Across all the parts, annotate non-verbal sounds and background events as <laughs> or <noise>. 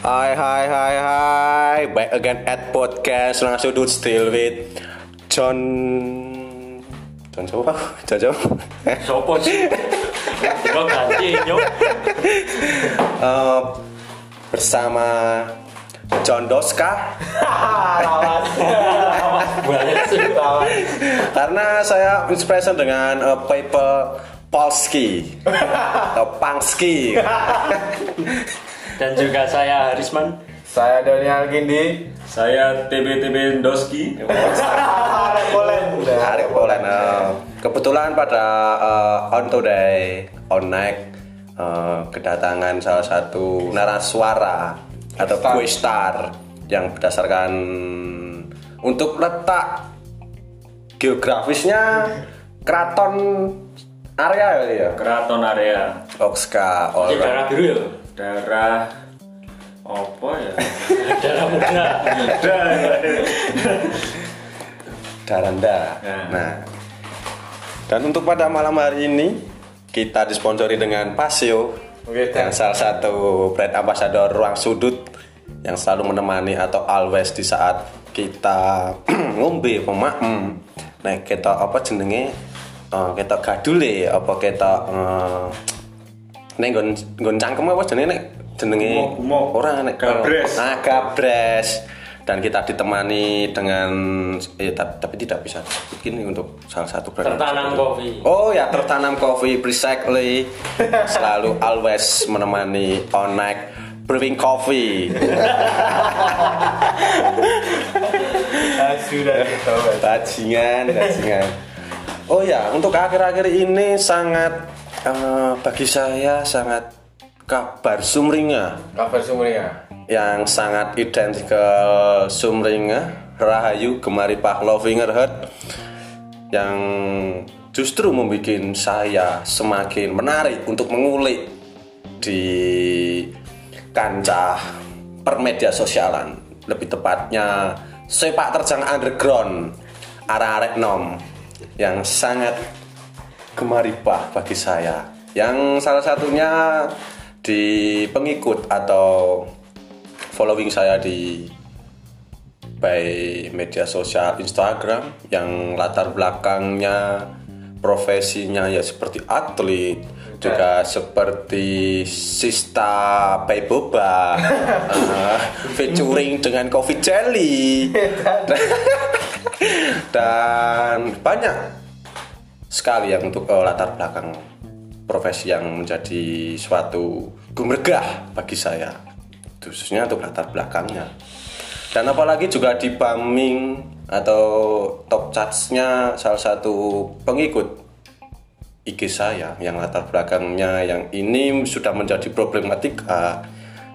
Hai hai hai hai Back again at podcast Langsung sudut still with John John siapa? <laughs> John siapa? Sopo sih? Kok ganti? Eh, bersama John Doska sih. Karena saya inspiration dengan uh, paper Polski atau <laughs> Pangski <laughs> Dan juga saya Harisman. Saya Daniel Gindi. Saya TB-TB Doski. Polen. Arek Polen eh, Kebetulan pada eh, On Today On Night eh, Kedatangan salah satu naraswara Atau Star. quiz star Yang berdasarkan Untuk letak Geografisnya Keraton area ya? Keraton area. Oxka Ini darah biru ya? Darah apa ya? Darah muda. Daranda. Ya. Nah, dan untuk pada malam hari ini kita disponsori dengan Pasio, Oke, yang Dan. salah satu brand ambassador ruang sudut yang selalu menemani atau always di saat kita <clears throat> ngombe pemaem. Nah, kita apa jenenge? eh, kita gadule apa kita uh, nek nggon nggon cangkem apa jenenge nek jenenge orang nek Gabres. Nah, gabres. Dan kita ditemani dengan eh, tapi, tapi tidak bisa ini untuk salah satu brand Tertanam kopi. Oh ya tertanam kopi precisely selalu always menemani Onek Brewing Coffee. <laughs> Sudah ditahu. Bajingan, bajingan. Oh ya untuk akhir-akhir ini sangat eh, bagi saya sangat kabar sumringah Kabar sumringah. yang sangat identikal sumringah Rahayu Gemari Pavlovinger Heart yang justru membuat saya semakin menarik untuk mengulik di kancah permedia sosialan lebih tepatnya sepak terjang underground arah-arek nom yang sangat gemaripah bagi saya. Yang salah satunya di pengikut atau following saya di by media sosial Instagram yang latar belakangnya profesinya ya seperti atlet juga seperti Sista Payboba. Uh, <laughs> featuring dengan Coffee Jelly. <laughs> Dan banyak sekali yang untuk eh, latar belakang profesi yang menjadi suatu gemergah bagi saya khususnya untuk latar belakangnya. Dan apalagi juga di Baming atau top chartsnya salah satu pengikut IG saya yang latar belakangnya yang ini sudah menjadi problematika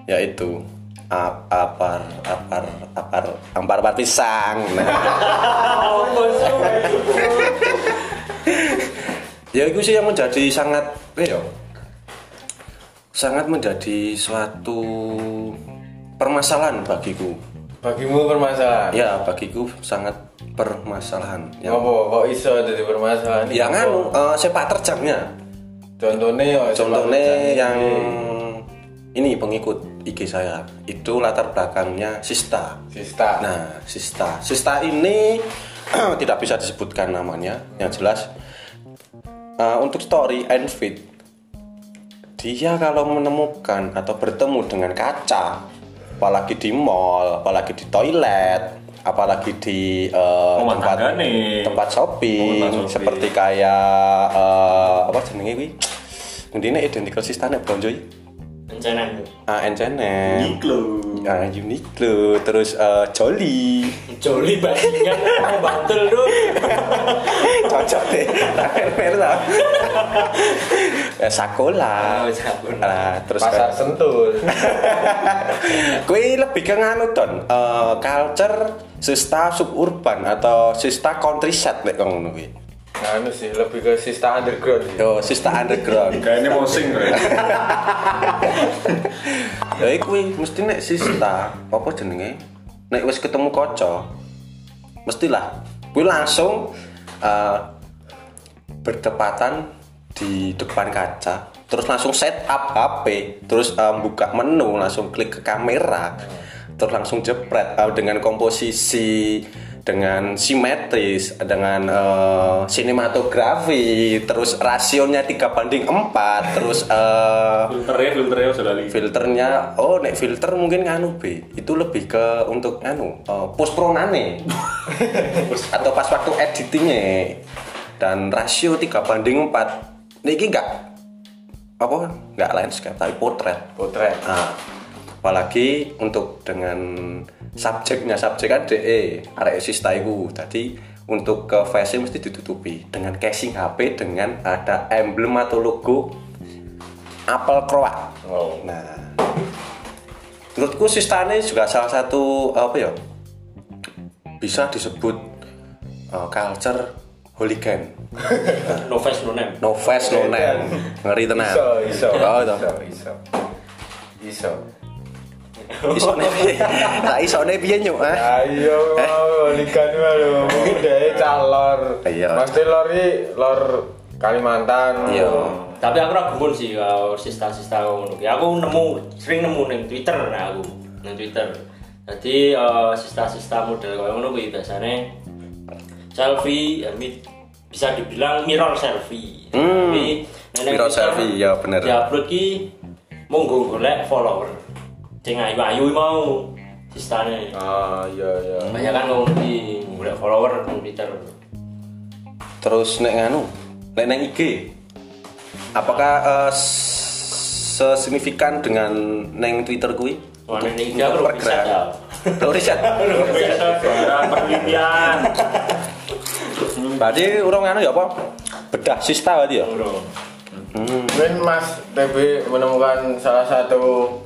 yaitu a- apar apar apar ampar apar pisang <laughs> ya itu sih yang menjadi sangat eh, yo, sangat menjadi suatu permasalahan bagiku Bagimu permasalahan. ya bagiku sangat permasalahan yang Apa kok iso jadi permasalahan? yang Apa? anu eh, sepak terjangnya Contohnya ya. contohnya yang ini pengikut IG saya itu latar belakangnya Sista. Sista. Nah, Sista. Sista ini <clears throat> tidak bisa disebutkan namanya. Yang jelas uh, untuk story and feed dia kalau menemukan atau bertemu dengan kaca, apalagi di mall, apalagi di toilet, apalagi di uh, Rumah tempat tempat shopping, Tempat shopping. seperti kayak uh, apa jenenge kuwi? Ngendine identical Sista nek blonjo iki? Rencana Ah, H&M. Iklo. Ah, Uniqlo, terus uh, Jolly. Joli bajingan mau bantul dulu. <laughs> cocok deh mer lah ya sakola Oh, Sakola. Nah, terus Pasar Sentul. <laughs> Kui lebih ke nganu don eh, culture sista suburban atau sista countryside lek ngono kuwi Anu sih lebih ke sista underground sih. yo sista underground Kayaknya mosing ya. ya iku kuwi mesti nek sista apa jenenge nek wis ketemu kaca mestilah kuwi langsung eh, bertepatan di depan kaca terus langsung set up HP terus eh, buka menu langsung klik ke kamera terus langsung jepret eh, dengan komposisi dengan simetris dengan eh, sinematografi terus rasionya 3 banding 4 terus eh, Filternya, filternya sudah lihat. filternya oh nek filter mungkin nganu B itu lebih ke untuk anu uh, post pronane <laughs> atau pas waktu editingnya. Dan rasio 3 banding 4 niki enggak apa enggak landscape tapi potret. Potret. nah, apalagi untuk dengan subjeknya subjek kan DE arek sista iku tadi untuk ke face mesti ditutupi dengan casing HP dengan ada emblem atau logo apel kroak Oh. Nah, menurutku Sistane juga salah satu apa ya bisa disebut uh, culture hooligan. <laughs> no face no name No face no <laughs> name. Ngeri tenan. Iso, iso. Oh, itu. Iso, iso. Iso. Isone piye? Tak isone piye nyuk, ah? Ayo, ligan lho. Udah calor. Iya. Mesti lor iki lor Kalimantan. Iya. tapi aku ragu pun sih kalau sista-sista ngono ki. Aku nemu sering nemu ning Twitter nah aku ning Twitter. Jadi eh, sista-sista model kayak ngono kuwi biasane selfie ya, bisa dibilang mirror selfie. Hmm, Tapi mirror selfie, ya bener. Ya upload ki monggo golek follower. Sing ayu-ayu mau sistane. Ah, iya iya. Banyak kan ngono ki golek follower ning Twitter. Terus nek nganu, nek neng IG. Apakah uh, sesignifikan dengan neng Twitter kui? Wah, ning IG aku ya. Lo riset. Penelitian. <laughs> Berarti urung anu ya apa? Bedah sista berarti ya? Bro. Mungkin Mas TB menemukan salah satu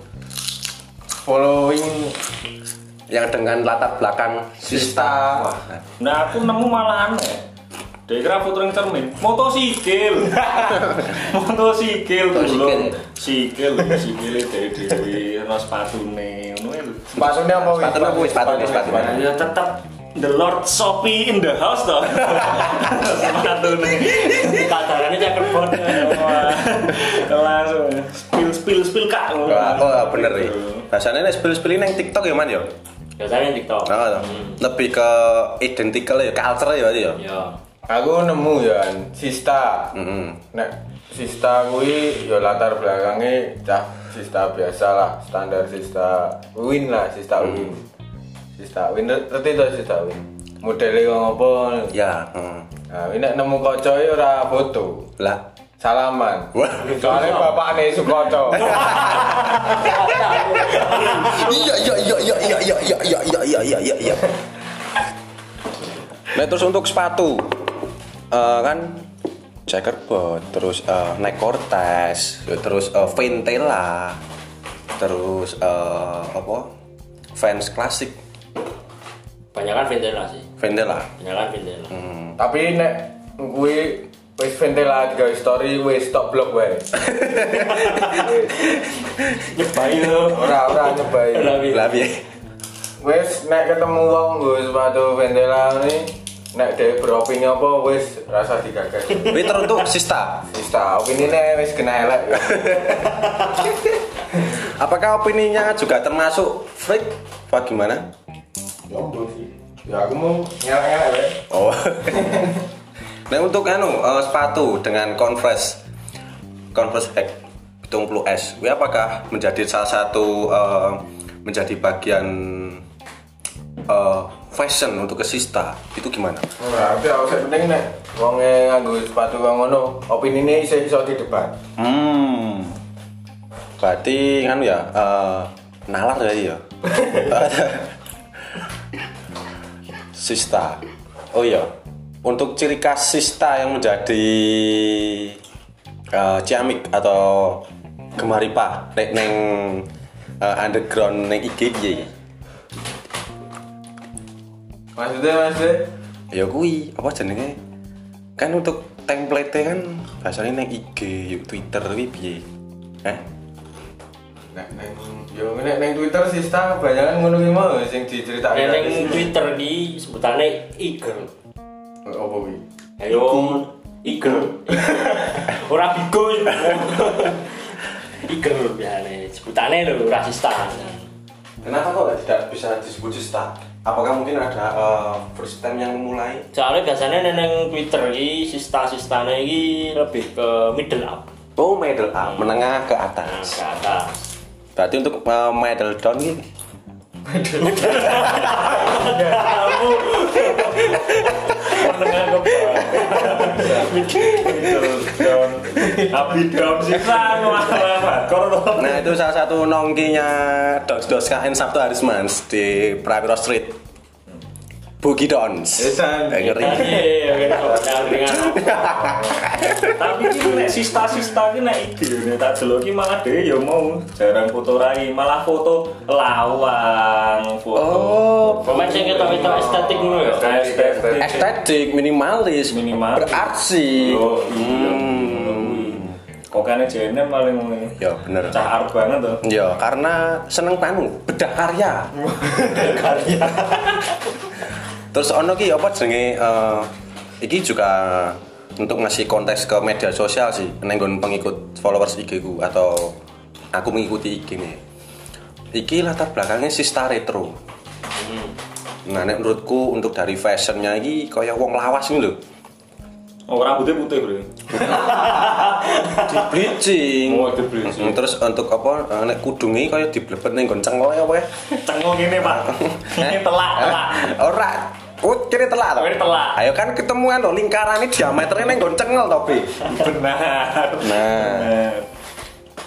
following yang dengan latar belakang sista. Nah aku nemu malah aneh. Dia kira foto yang cermin, motosikil, <laughs> motosikil dulu, sikil, sikil dari dewi, no sepatu nih, ngono ya lho. sepatunya apa wih? Sepatunya apa wih? Sepatunya, sepatunya. Ya tetap the Lord Shopee in the house toh. sepatu nih, Tatarannya cakep banget. Wah, langsung spill spill spill kak. Wah, oh bener nih. Biasanya nek spill-spill neng TikTok ya man ya? Biasanya TikTok. Oh, lebih ke identical ya, culture ya berarti ya? Ya. Aku nemu ya Sista. Mm-mm. Nek Sista kuwi ya latar belakangnya cah Sista biasa lah, standar Sista Win lah, Sista Win. Sista Win ngerti to Sista Win. Modelnya kok ngopo? Ya, mm. Nah, ini nek nemu kocoe ora foto. lah. Salaman. Soalnya bapakne Sukoco. Iya, iya, iya, iya, iya, iya, iya, iya, iya, iya, iya, iya, iya. Nah terus untuk sepatu, eh, kan checkerboard, terus eh, Nike Cortez, ya, terus eh, Ventela, terus eh, apa? Vans klasik, Banyak kan Ventela sih. Ventela. Banyak kan Ventela. Hmm. Tapi nek kuwi wis ventela digawe story wis stop blok wae. Wis. Nyebai lo. Ora ora nyobai. Tapi Lah piye? Wis nek ketemu wong nggo sepatu ventela ini nek dhewe beropini apa wis rasa digagas. Twitter untuk Sista. Sista opinine wis kena elek. Apakah opininya juga termasuk freak? Apa gimana? Lombok sih. Ya aku mau ngelak-ngelak wae. Oh. <laughs> nah untuk anu eh, sepatu dengan Converse Converse Hack 70S, ini apakah menjadi salah satu eh, menjadi bagian eh, fashion untuk ke Sista? Itu gimana? Ora, tapi aku sing penting nek wong nganggo sepatu ngono, opinine iso iso didebat. Hmm. Berarti kan ya eh, nalar ya ya. <laughs> Sista. Oh iya. Untuk ciri khas Sista yang menjadi eh, ciamik atau gemaripa nek neng eh, underground neng IG piye? Maksudnya maksudnya Ya kui, apa jenenge? Kan untuk template kan biasanya neng IG, yuk Twitter kuwi piye? Eh? nek neng yo nek neng Twitter sista kebanyakan ngono ki mau sing diceritakake. Neng Twitter di sebutannya Eagle. Apa kuwi? Ayo Eagle. <laughs> Ora bigo. Iger biasanya sebutannya lho rasistan Kenapa kok tidak bisa disebut sista? Apakah mungkin ada eh, first time yang mulai? soalnya biasanya neneng Twitter ini sista-sistanya ini lebih ke middle up Oh, middle up, menengah ke atas. ke atas Berarti untuk eh, middle down ini kamu down. Down Nah itu salah satu nongkinya Dos Dos KN Sabtu Harismans di Prawiro Street Boogie Dons ngeri iya iya <laughs> dengan Tapi ini nek sista-sista ini nek iki nek tak delok iki malah dhewe ya mau jarang foto rai, malah foto lawang, foto. Oh pemain sing ketok-ketok estetik ngono ya Kayak estetik. estetik minimalis Minimalis. berarti iya. Hmm. Kok kene jenem paling ngene. Ya bener Cah art banget tuh. Ya karena seneng panu bedah karya <laughs> Karya. Terus ono ki apa jenenge eh, iki juga untuk ngasih konteks ke media sosial sih nenggon pengikut followers IG ku atau aku mengikuti IG nih. Iki latar belakangnya Sista Retro. Nah, nek menurutku untuk dari fashionnya ini kayak wong lawas ini loh. Oh, rambutnya putih, Bro. Di bleaching. Oh, di bleaching. Mm, Terus untuk apa eh, nek kudunge kayak diblebet ning nggon cengol apa ya? Ini, Pak. <laughs> Ini telak, telak. Ora. Oh, kira telak toh? Kira telak. Ayo kan ketemuan loh lingkaran ini diameternya ning nggon cengol toh, Bi. Benar. Nah, Benar.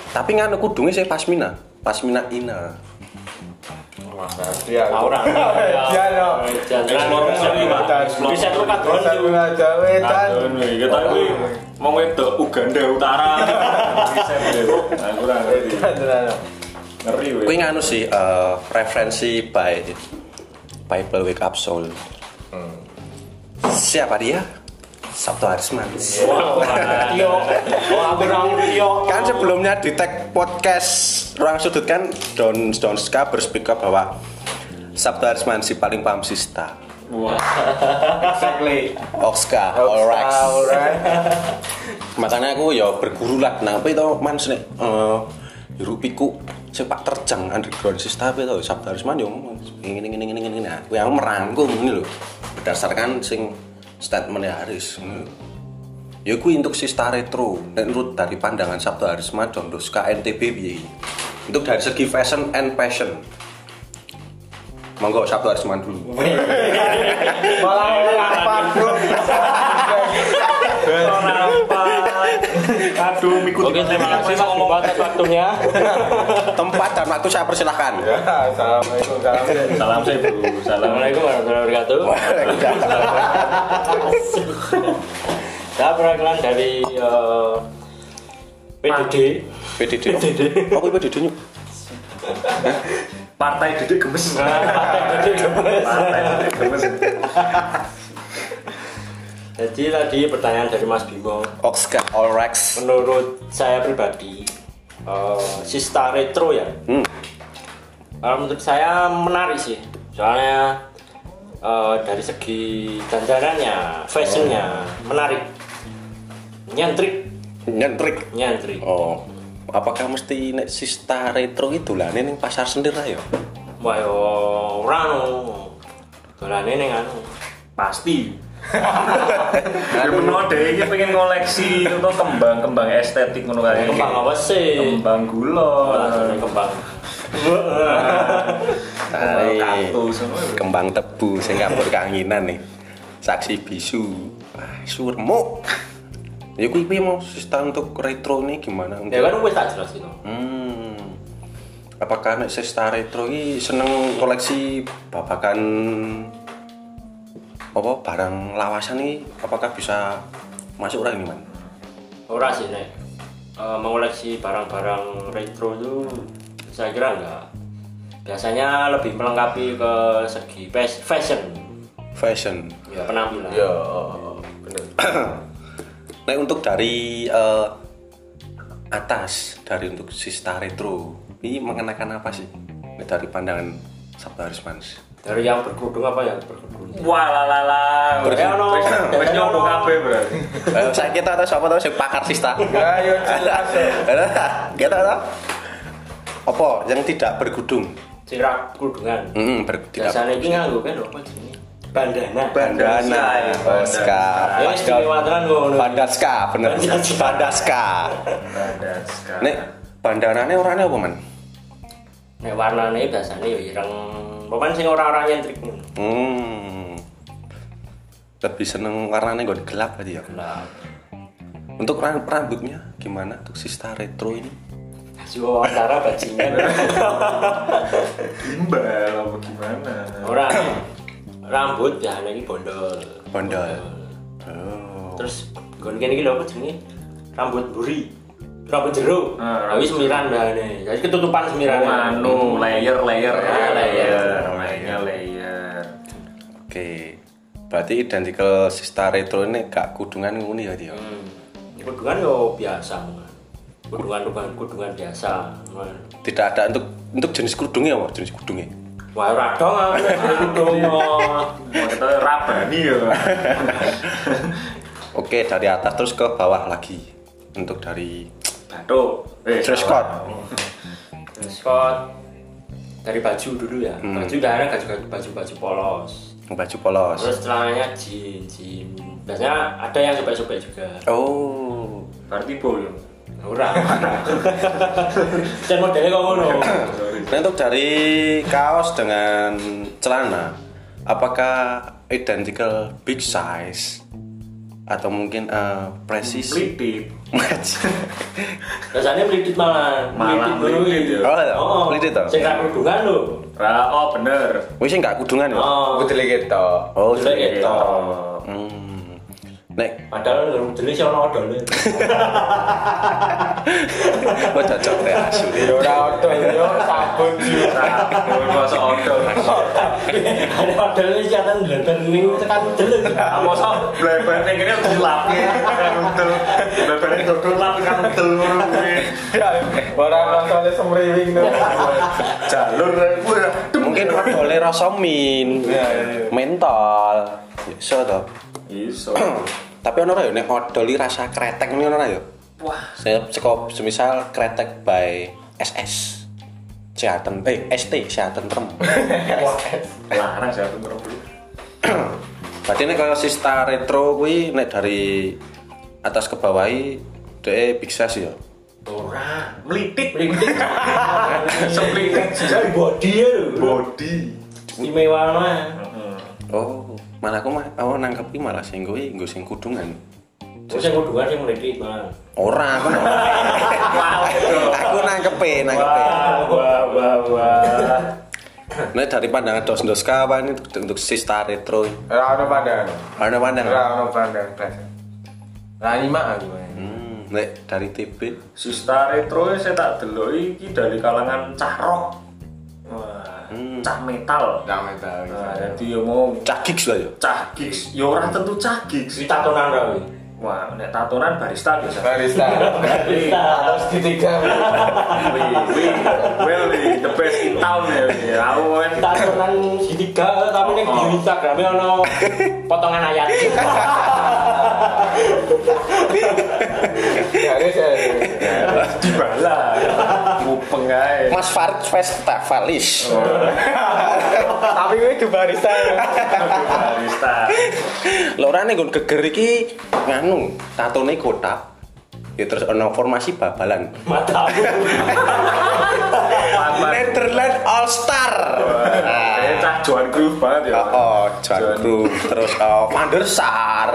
tapi nganu kudunge saya pasmina. Pasmina ina. Explore sendiri, Pak. Explore. Bisa tuh kadron Bisa wih. Kita ini mau wedok Uganda Utara. <laughs> Riset, wih. Nah, kurang. Ngeri. Kuwi nganu sih eh, referensi by Bible Wake Up Soul. Siapa dia? Sabtu. Oh, aku orang yo. Kan sebelumnya di tag podcast Ruang Sudut kan Don Don Ska berspeak up bahwa Sabtu Harisman si paling paham sista. Wah. Exactly. Oxka, alright. Alright. Makanya aku ya berguru lah. Nah, apa itu man sih? Eh, Yurupiku sepak terjang underground sista apa itu Sabtu Harisman yo ini ini ini ini ini. Nah, aku yang merangkum ini loh. Berdasarkan sing statementnya Haris. ngono. Ya kuwi untuk sista retro dan menurut dari pandangan Sabtu Harisman dan Doska NTB piye? Untuk dari segi fashion and passion. Monggo Sabtu Harisman dulu. Malah <laughs> melompat, bro. Aduh, mikuti Oke, terima kasih atas waktunya. <laughs> Tempat dan waktu saya persilahkan. Ya, assalamualaikum. Salam. Salam saya. Salam. Assalamualaikum warahmatullahi wabarakatuh. Saya perwakilan dari eh, PDD. PDD. Apa PDD nyuk? Partai Dedek Gemes. Partai Dedek Gemes. Partai Dedek Gemes. Jadi tadi pertanyaan dari Mas Bimo. Oxka Allrex. Menurut saya pribadi, eh, Sista Retro ya. Hmm. Kalau menurut saya menarik sih. Soalnya eh, dari segi dandanannya, fashionnya menarik. Nyentrik, Nyentrik. nyentrik. Oh. Apakah mesti nek sista retro itu lah ning pasar sendir lah ya? Wah yo ora no. Dolane ning anu. Pasti. Ya menawa dhewe iki pengen ngoleksi itu kembang-kembang estetik ngono kae. Kembang apa sih? Kembang gulon. Wah, kembang. <laughs> Kaktus. Kembang tebu sing kabur keanginan nih. Saksi bisu. Surmuk. Ya kuwi piye mau sista untuk retro ini gimana? Ya kan wis tak jelasin. Hmm. Apakah nek sista retro ini seneng koleksi babakan apa barang lawasan ini apakah bisa masuk orang ini man? Ora sih nek eh, mengoleksi barang-barang retro itu saya kira enggak. Biasanya lebih melengkapi ke segi fas- fashion, Fashion. ya, penampilan. Ya, oh, bener. <clears throat> Nah untuk dari eh, atas dari untuk sista retro ini mengenakan apa sih? Dari pandangan Sabtu Harismans. Dari yang berkerudung apa yang berkerudung? Lah. Ber- Ya, no. Wes kabeh berarti. Ayo saya kita tahu siapa tahu sing pakar sista. <laughs> Ya, yo <laughs> jelas. Kita tahu. Apa yang tidak bergudung? Ra kerudungan. Hmm, ber, tidak Biasanya ini nganggo kan apa jenenge? Bandana. bandana. Ya tenan ngono. Bandaska, bener. Bandaska. Bandaska. Ada sekarang. Nek bandanane orangnya apa, Man? Nek warnane biasanya ya ireng. Pokoknya sing ora-ora nyentrik ngono. Hmm. Lebih seneng warnanya gue gelap tadi ya. Lah, Untuk ram- rambutnya gimana untuk Sista Retro ini? kasih wawancara bajingan. Gimbal apa gimana? Ora rambut biasanya iki bondol. Bondol. Oh. Terus gon kene iki lho apa jenenge? Rambut buri. Rambut jeruk. Ah, Tapi semiran bahane. Jadi ketutupan semiran. Oh, anu layer layer Ah, layer. layer layer. Oke. Berarti identical Sista Retro ini gak kudungan nguni ya dia. Hmm. Kudungan yo biasa. Kudungan kudungan kudungan biasa. Tidak ada untuk untuk jenis kudungnya apa? Jenis kudungnya? Wah, ora dong kudung. Mau kita rabani ya. Oke, dari atas terus ke bawah lagi. Untuk dari Batuk. Eh, dress code. Scott dari baju dulu ya. Hmm. Baju ada baju baju baju polos. Baju polos. Terus celananya jeans, jeans. Biasanya ada yang sobek-sobek juga. Oh. Berarti boyo. Ora. Dan modelnya kok ngono. Nah, untuk dari kaos dengan celana, apakah identical big size atau mungkin uh, presis? Pelitip. <laughs> Biasanya melidit malah. Malah dulu. melidit? Oh, iya. Melidit toh? Sing ra kerudungan lho. Ra, oh bener. Wis nggak kudungan ya? Oh. Putri kita. Oh, Jelek jelek. gitu. Hmm. Nek, Padahal jenis ono odol. gua <laughs> cocok ya asu. Yo ora odol yo sabun yo. Sabun masa odol. Ada odolnya sih atan glender ning tekan deleng. Ah, masa bleber ning kene dilap kan udel. Bleber dodol lap kan udel ngono kuwi. Ora rasane semriwing. Jalur kuwi. Mungkin odole rasa min, Iya, iya. mentol. Iso to. Iso. Tapi ono ora ya nek odoli rasa kretek ini ono ora ya? Wah, Saya sekop semisal kretek by SS. Seaten eh ST Seaten Trem. <laughs> wah. Larang sih aku ngerti. Berarti nek kaya Sista Retro kuwi nek dari atas ke bawah dhek big size ya. Ora. Melitik. Melidit. Seplitik Jadi body ya lho. body. Istimewa mah. Oh, malah aku mah aku nangkepi malah sing kuwi nggo sing kudungan. Terus yang kudungan sing melidit mah. Ora aku. aku nangkepi, nangkepi. Wah, wah, wah. Nek dari pandangan dos-doska apa ini untuk, untuk Sista Retro? Ora ono pandangan. Ada pandang. Ora ono pandangan blas. Ra nyimak aku. Hmm, nek dari TB Sista retro saya tak delok iki dari kalangan cah rock. Wah, Hmm. cah metal. Jangan tahu. Nah, jadi yo mau cagik lah ya. cah gigs, yo ora tentu cah gigs. Iki tatonan ra. Wah, nek tatonan barista biasa. Barista. Terus ketiga. Wih, wih, well, the best in town ya. Ya, Aku kan Tatonan segitiga tapi Oh. di Instagram ono potongan ayat. <laughs> Mupeng ae. Mas Farid Festivalis. Tapi gue di barista. Barista. Lho ora ning nggon geger iki nganu, tatone kotak. Ya terus ono formasi babalan. Matamu. <laughs> Netherlands All Star. Johan Cruyff banget ya. Oh, oh John Cruyff, terus uh, Van der Sar,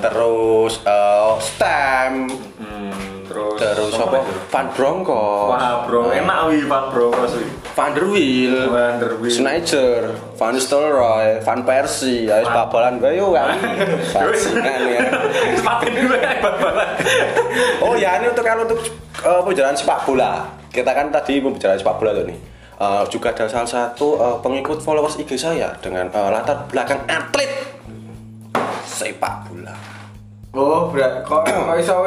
terus uh, Stem, Hmm, terus terus apa? Van Bronckhorst, Wah, bro, enak wih Pak Bro Kos wih. Van der Wiel, Van der Wiel. Schneider, Van Nistelrooy, Van Persie, ya wis babalan bae yo <laughs> kan. Semakin <laughs> dulu ya bal-balan. Oh ya ini untuk kalau untuk uh, pembicaraan sepak bola. Kita kan tadi pembicaraan sepak bola tuh nih. Uh, juga ada salah satu uh, pengikut followers IG saya dengan uh, latar belakang atlet sepak bola. Oh, berat. Kok <clears throat> kok iso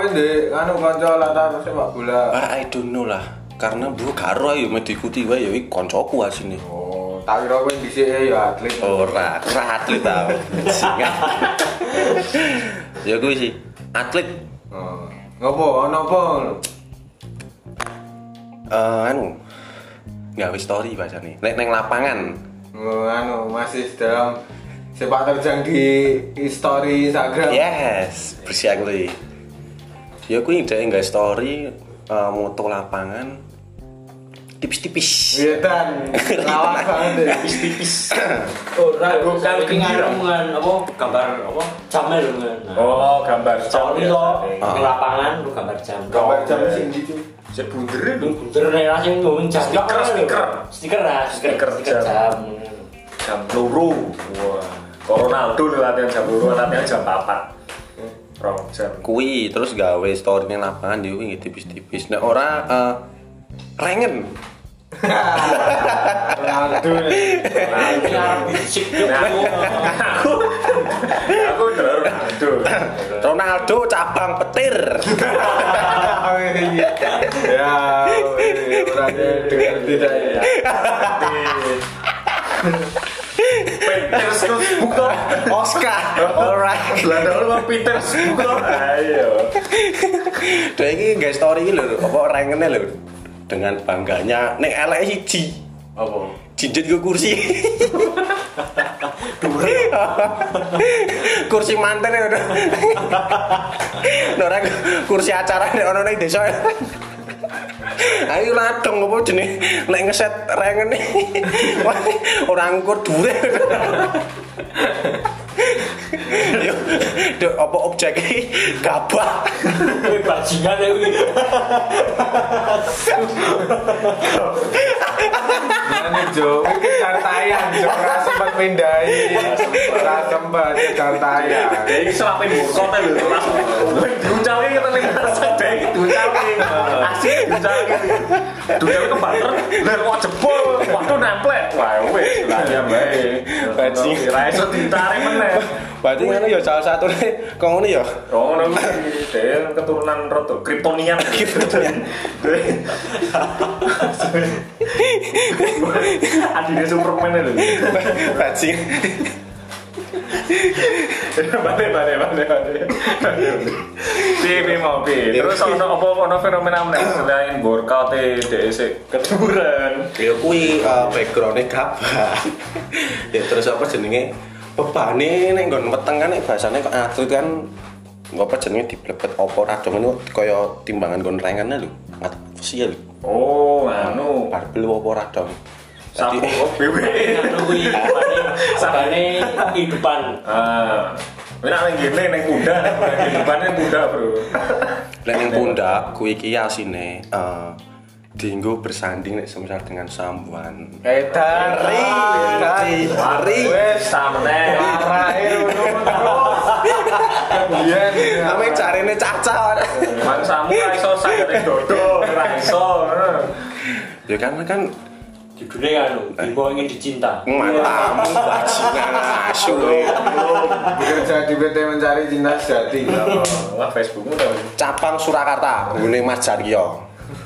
anu kanca latar sepak bola. I don't know lah. Karena bro karo ayo me diikuti wae ya iki koncoku asine. Oh, tak kira kowe dhisik ya atlet. ora ora atlet tau <laughs> ya kuwi sih atlet Oh. Ngopo? Ono apa? eh anu gawe story bahasane nek neng lapangan Oh, anu masih dalam sepak terjang di story Instagram. yes bersih aku tadi ya kuwi ndek gawe story eh, moto lapangan tipis-tipis Iya dan <laughs> lawak banget ya. tipis Ora, Bukan iki gembira. nganu kan apa gambar apa jamel kan. oh gambar Story lo di lapangan lu gambar jam. Gambar jam sing di situ. Saya bunder itu Bener nek langsung ngomong jam. Stiker, stiker. Stiker lah, stiker, Stiker jam. jam. loro wah Ronaldo nih latihan jam loro latihan jam 4 rong jam kuwi terus gawe story neng lapangan dia kuwi tipis-tipis nek ora eh, rengen Ronaldo. Yo. aku Ronaldo Ronaldo cabang petir Ya, orangnya tidak ya. Toh Oscar alright mau toh ayo guys story lho, apa rengene lho dengan bangganya nek elek siji apa? Jinjit ke kursi. <laughs> <laughs> Kursi manten ya udah <laughs> orang kursi acara nek ono ning desa. Ayo ladong apa jenis nek ngeset rengene orang ukur dure Dek apa objeknya <laughs> gabah Kuwi bajingan ya kuwi. Ini Jo, ini cartayan Jo, ora sempat pindahi. Ora sempat cartayan. dia ini selapin burkotnya lho langsung diuncalin kita nih rasa dia ini diuncalin asik diuncalin ke banter dan kok jebol? Waduh nemplek. Wah weh lah ya baik. Bajing. raiso ditarik meneh. Berarti kan ya salah satu nih kau ini ya Oh, ngono kuwi. Dia keturunan roto Kryptonian. <laughs> Kryptonian. Adine Superman lho. bajing Balik balik balik balik. Piye mau piye? Terus ono apa ono fenomena meneh selain workout dhek keturunan. ya kui uh, backgroundnya gabah ya terus apa jenenge bebane nek nggon weteng kan nek bahasane kok atlet kan apa jenenge diblebet apa radong itu kaya timbangan nggon rengane lho mat besi lho Oh, anu. barbel apa radong Sapu Tadi- BW. Sabane kehidupan. Ah. Ini nek ngene ning kuda, ning kehidupannya kuda, Bro. nek ning pundak kuwi iki asine eh dienggo bersanding nek semisal dengan sambuan Edan. Ri, ri, ri. Wes, Samene. arahe ngono terus. Kemudian. Ame caca. Mangsamu ra iso saged dodo, ra iso. Ya kan kan Judulnya anu, Bimo ingin dicinta. matamu bajingan asu. Bekerja di PT Mencari Cinta Sejati. Wah, Facebookmu tau. Capang Surakarta, ngene Mas Jaryo. <laughs>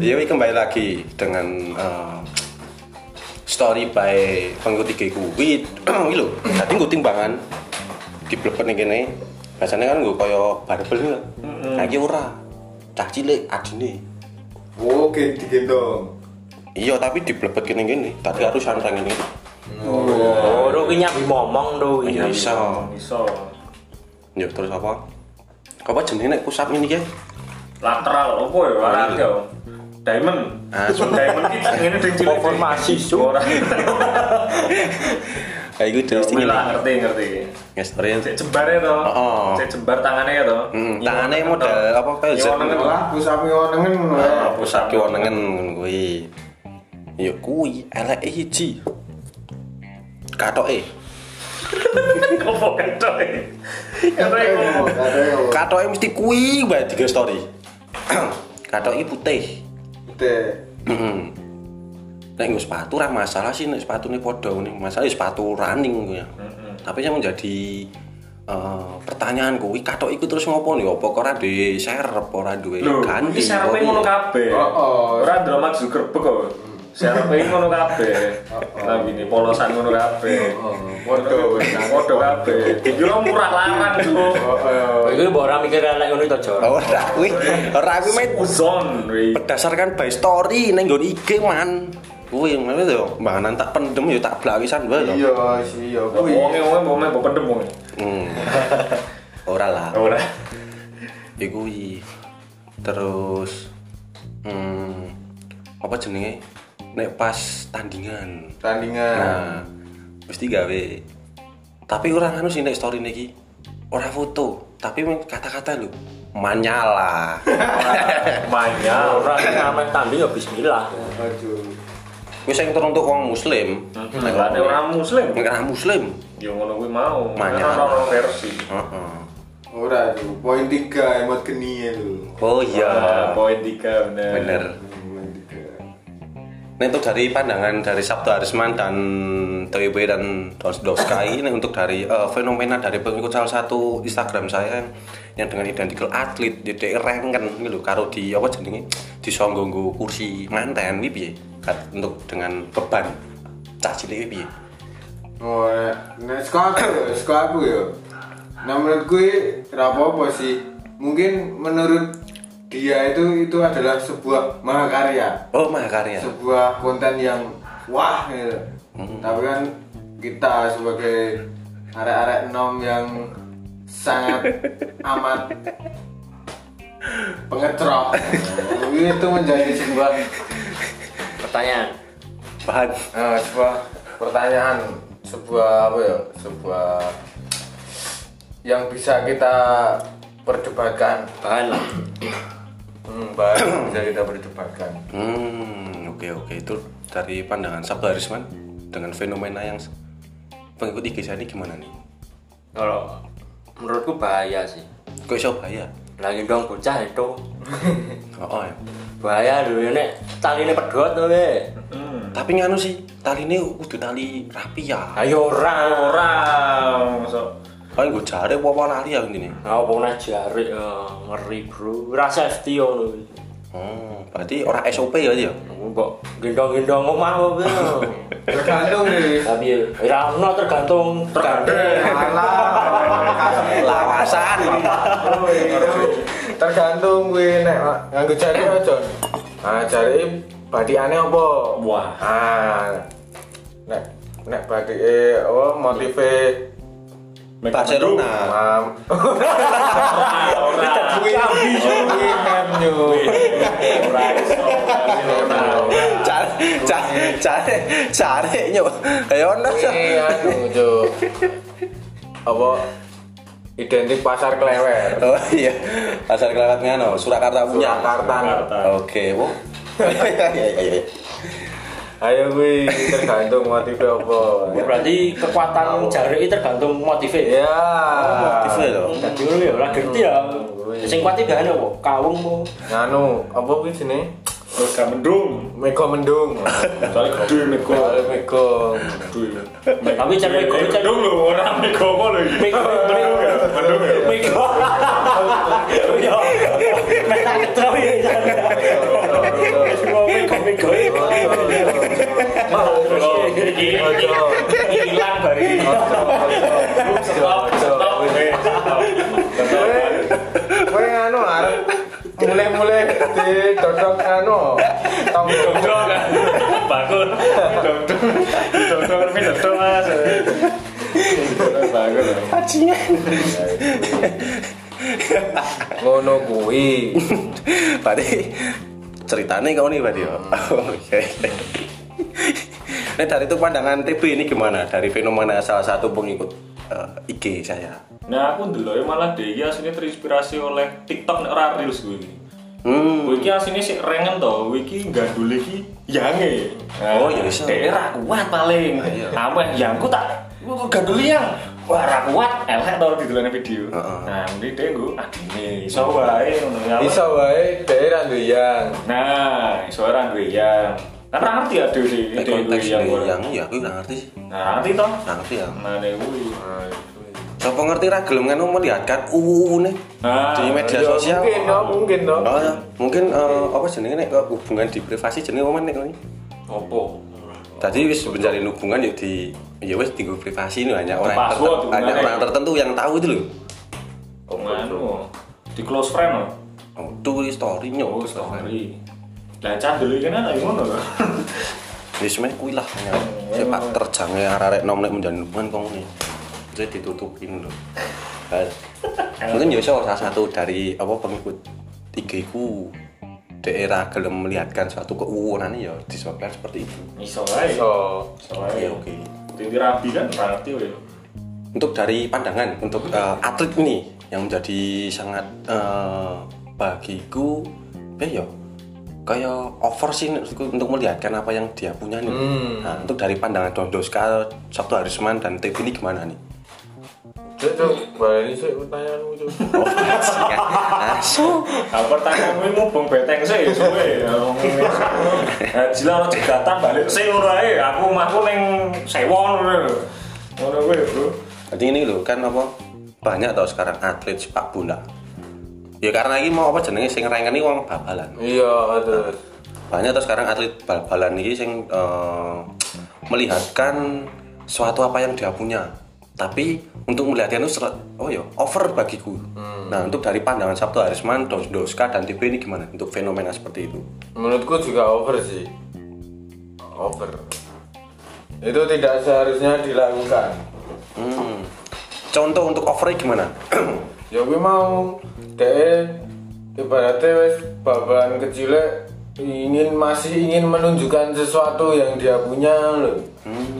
Ya wih, kembali lagi dengan eh, story by pengikuti giku. Wih, <clears throat> wih lho, tadi gue timbangan di blebet nih kene. Biasanya kan gue kaya barbel lho. Lagi ora. Cah cilik adine. Oke, digendong. Iya, tapi di blebet kene gini. Tadi harus santrang ini. Oh, ro ki nyambi momong do Iya, iki. Ya terus apa? Apa jenenge nek pusat ini ya? Lateral opo ya olahraga. Diamond. Ah, Diamond iki ngene ding cilik. Formasi. Ora. <laughs> Kayak gitu terus ini. lah ngerti ngerti. Ngestorin. Cek jembare to. Oh. Cek jembar tangannya ya to. Hmm, tangannya model apa kayak Z. Nyewonengen lah. Lah, pusat ngonengen ngono Ah, ya. pusat kiwonengen ngono kuwi. Ya kuwi eleke siji. Katoke. Opo ketok e. Ketok e opo? Katoke mesti kuwi bae tiga story. <clears throat> Katoke putih. Teh. Heeh. Nek nggo sepatu ra masalah sih nek sepatune padha ngene. Masalah ya sepatu running kuwi ya. Tapi yang menjadi eh, pertanyaan kuwi katok iku terus ngopo nih opo ora di share apa ora duwe Lho, ganti iki sarepe apa ngono kabeh. Oh, oh. Ora ndro Mark Zuckerberg kok. Sarepe ngono kabeh. Tapi ini polosan ngono kabeh. Waduh, Podo kabeh. Dikira murah larang Cuk. Oh, oh. Iku mbok ora mikir elek ngono to, Jor. ora kuwi ora kuwi met Uzon berdasarkan by story ning nggon IG man kuwi ngene lho mbanganan tak pendem ya tak blawisan wae lho Iya sih, iya kuwi. Wonge wonge mbok pendem wonge. hmm. <laughs> ora lah Ora. iku kuwi terus hmm, apa jenenge nek pas tandingan Tandingan. nah mesti gawe tapi orang anu sih story niki ora foto tapi kata-kata lho manyala <laughs> Manya. Ora ngamen tanding ya bismillah. Wis sing teruntuk wong muslim nek Nek orang muslim. nek ora muslim Ya ngono kuwi mau. Manya. Kan ono versi. heeh Ora tuh, poin tiga emot geni ya lu. oh Ah, iya poin 3 bener. bener. Nah untuk dari pandangan dari Sabtu Arisman dan TWB dan Dovska ini untuk dari eh, fenomena dari pengikut salah satu Instagram saya yang, yang dengan identikal atlet di ranken gitu karo di apa jenenge di songgonggo kursi manten ini untuk dengan beban cah cilik ini piye Oh, nek nek sekolah aku, ya, sekolah aku ya. Nah menurut gue apa sih. Mungkin menurut dia itu itu adalah sebuah mahakarya, oh mahakarya sebuah konten yang wah gitu. Tapi kan kita sebagai arek-arek nom yang sangat <laughs> amat pengetrok itu menjadi sebuah Pertanyaan. bahan eh, sebuah pertanyaan sebuah apa ya sebuah yang bisa kita perdebatkan Bahan lah. Hmm, bahan bisa kita perdebatkan hmm oke oke itu dari pandangan Sabtu Arisman dengan fenomena yang pengikut IG saya ini gimana nih Kalau menurutku bahaya sih. kok iso bahaya Lagi dong bocah itu. <laughs> oh, oh ya Bahaya dulu nek tali ini pedot tuh we. Hmm. tapi nganu sih tali ini udah tali rapi ya Ayo ora ora. Orang masuk kan gue jare apa lali ya ini Nah, apa jari eh, ngeri bro. Ora safety ngono. oh berarti orang SOP ya dia Mbok gendong-gendong omah wae. <laughs> tergantung nih Tapi ora ono tergantung tergantung. lawasan Oh, tergantung gue nek nganggo jari aja nah jari badikane apa Wah. ah nek nek badike apa motive Barcelona. Ora iso. Ora. cari cari cari cari nyok kayak ono anu, Cuk. Apa identik pasar klewer. oh iya pasar kelewat ngano Surakarta punya Surakarta. Jakarta. oke wo iya iya iya Ayo kuwi tergantung motif apa. Berarti kekuatan jari itu tergantung motifnya. Ya. motifnya loh Jadi ngono ya, ora ngerti ya. Sing kuat bahan apa? Kawung po. Nganu, apa kuwi jenenge? Mega mendung. Mega mendung. Soalnya gede mega. Soalnya mega. Gede. Tapi cara mega itu Mendung lho, orang mega apa lho. Mega, Mendung ya, mendung ya. Mega. Meta ketro ya. Iki hilang bari. Stop, stop. Kowe nganu arep mulai-mulai anu tong Dodong kan. Bangun. Dodong. Dodong tapi dodong Mas. Bangun. ngono kuwi. berarti ceritanya kau nih berarti ya <laughs> oke Nah dari itu pandangan TB ini gimana dari fenomena salah satu pengikut eh, IG saya Nah aku dulu ya malah ya aslinya terinspirasi oleh TikTok nek ora reels gue ini. hmm Gue iki aslinya sih rengen toh, gue iki gandul iki yange. Oh, ya iso. Daerah kuat paling. Iya. Apa yangku tak gue gandul yang Ra kuat, elek tau di dalam video. Heeh. Nah, ini deh gue adine, iso wae ya. Iso wae daerah nduyang. Nah, iso duwe yang. Kan ra ngerti ya Nek ide konteks yang. yang ya aku nggak ngerti sih Nah, ngerti toh? ngerti ya Nah. Nah, siapa apa ngerti ra gelem kan melihatkan UU nih Nah, di media Ya, sosial. mungkin dong mungkin dong Oh, ya. mungkin eh, apa jenenge nek hubungan di privasi jenenge apa nek ini? Opo? Tadi wis menjalin hubungan yuk di ya wis di privasi ini hanya orang tertentu, hanya orang tertentu yang tahu itu loh. Nganu, di close friend loh. Oh, tuh story-nya. Oh, story. Lah candel iki kan ana ngono lho. <laughs> Wis men kuwi lah hanya sepak terjange arek nom nek menjalin hubungan kok ngene. Jadi ditutupin loh. <laughs> Nah, Mungkin ya iso salah satu dari apa pengikut tiga iku daerah gelem melihatkan suatu keuunan ya disebabkan seperti itu. Iso wae. so Iso. Oke, oke. Tinti rabi kan ngerti wae. Untuk dari pandangan untuk eh, atlet ini yang menjadi sangat eh, bagiku ya ya kayak over sih untuk melihatkan apa yang dia punya nih. Hmm. Nah, untuk dari pandangan Don Doska, Sabtu Harisman dan TV ini gimana nih? Cuk, cuk, balik sih pertanyaanmu cuk. Asu. Nah, pertanyaanmu ini mubeng beteng sih, suwe. Haji lah, jegatan balik sih ora ae. Aku omahku ning sewon ngono lho. Ngono kuwi, Bro. Jadi ini loh kan apa banyak tau sekarang atlet sepak bola. Ya karena ini mau apa jenenge sing rengeni wong babalan. Iya, terus. Banyak tau sekarang atlet bal-balan ini sing eh, melihatkan suatu apa yang dia punya. Tapi untuk melihatnya itu oh ya over bagiku. Nah untuk dari pandangan Sabtu Harisman, Dos Doska dan TB ini gimana untuk fenomena seperti itu? Menurutku juga over sih. Over. Itu tidak seharusnya dilakukan. Hmm. Contoh untuk overnya gimana? <clears throat> Ya gue mau deh ibaratnya wes babalan kecil ingin masih ingin menunjukkan sesuatu yang dia punya loh. Hmm.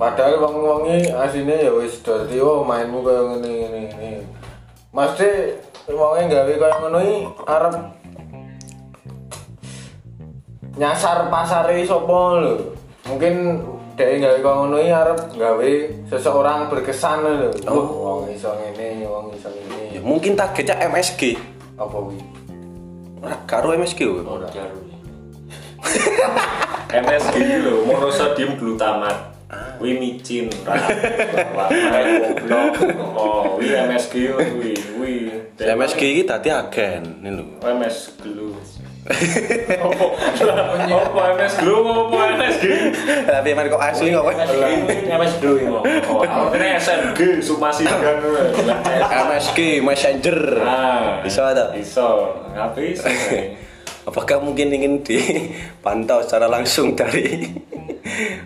Padahal wong wongi aslinya ya wis dadi oh mainmu kayak ngene ngene ngene. Mesti wonge gawe kayak ngono iki arep nyasar pasare sapa lho. Mungkin dhek gawe kayak ngono iki arep gawe seseorang berkesan lho. Oh, wong iso ngene, wong iso Ya, ngene. mungkin targetnya MSG. Apa kuwi? Ora karo MSG. Ora jaru. MSG lho, monosodium glutamat. Wi micin, goblok. Oh, wi MSG wi wi. MSG ini tadi agen ini lho. MS Glue. Apa? Apa MS Glue apa MSG? Tapi emang kok asli kok. MS Blue ini mau. Oh, ini SMG Sumasigan. MSG Messenger. Ah, Bisa ada. Iso. Ngapain iso? Apakah mungkin ingin dipantau secara langsung dari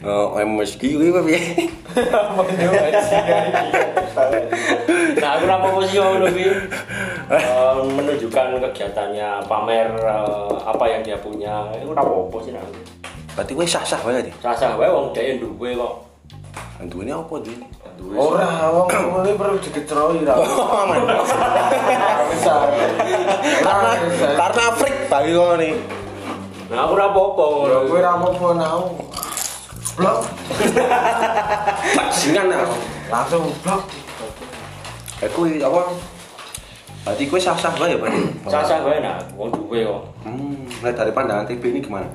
oh, MSG apa piye? Nah, aku apa sih yang lebih menunjukkan kegiatannya, pamer eh, apa yang dia punya. Itu apa sih nah? Berarti kowe sah-sah wae di. Rasa wae wong dhek duwe kok. Duwe apa di? Ora, wong iki perlu dikecroi ra. <laughs> Bisa. Karena karena freak bagi. Nah, aku ora apa-apa. Ya kowe ra apa-apa nau. Blok, Bajingan aku. langsung blok. Eh kuwi apa? Berarti kowe sah-sah wae ya, Pak? Rasa wae nah, wong duwe kok. Hmm, nah dari pandangan TB ini gimana?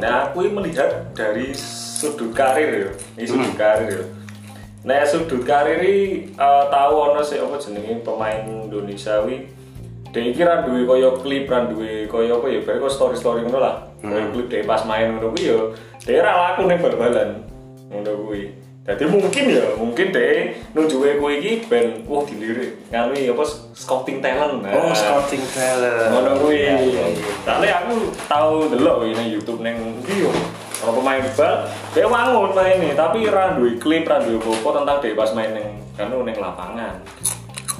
Nah, aku melihat dari sudut karir ya, ini sudut karir ya. Nah, sudut karir ini eh, tahu ono sih apa jenenge pemain Indonesia wi. Dek iki ra duwe kaya klip, ra duwe kaya apa ya, bare kok story-story ngono lah. Kaya klip dek pas main ngono kuwi ya, dek ra laku ning bal-balan. Ngono kuwi. Jadi mungkin ya, mungkin dek nunjuke kowe iki ben wah dilirik nganu ya apa scouting talent. Nah. Oh, scouting talent. Ngono kuwi. Tapi aku tahu delok nang YouTube nang ndi yo. Ono pemain bal, dia wangun main nih, tapi ra duwe klip, ra duwe apa tentang dia pas main ning kan ning lapangan.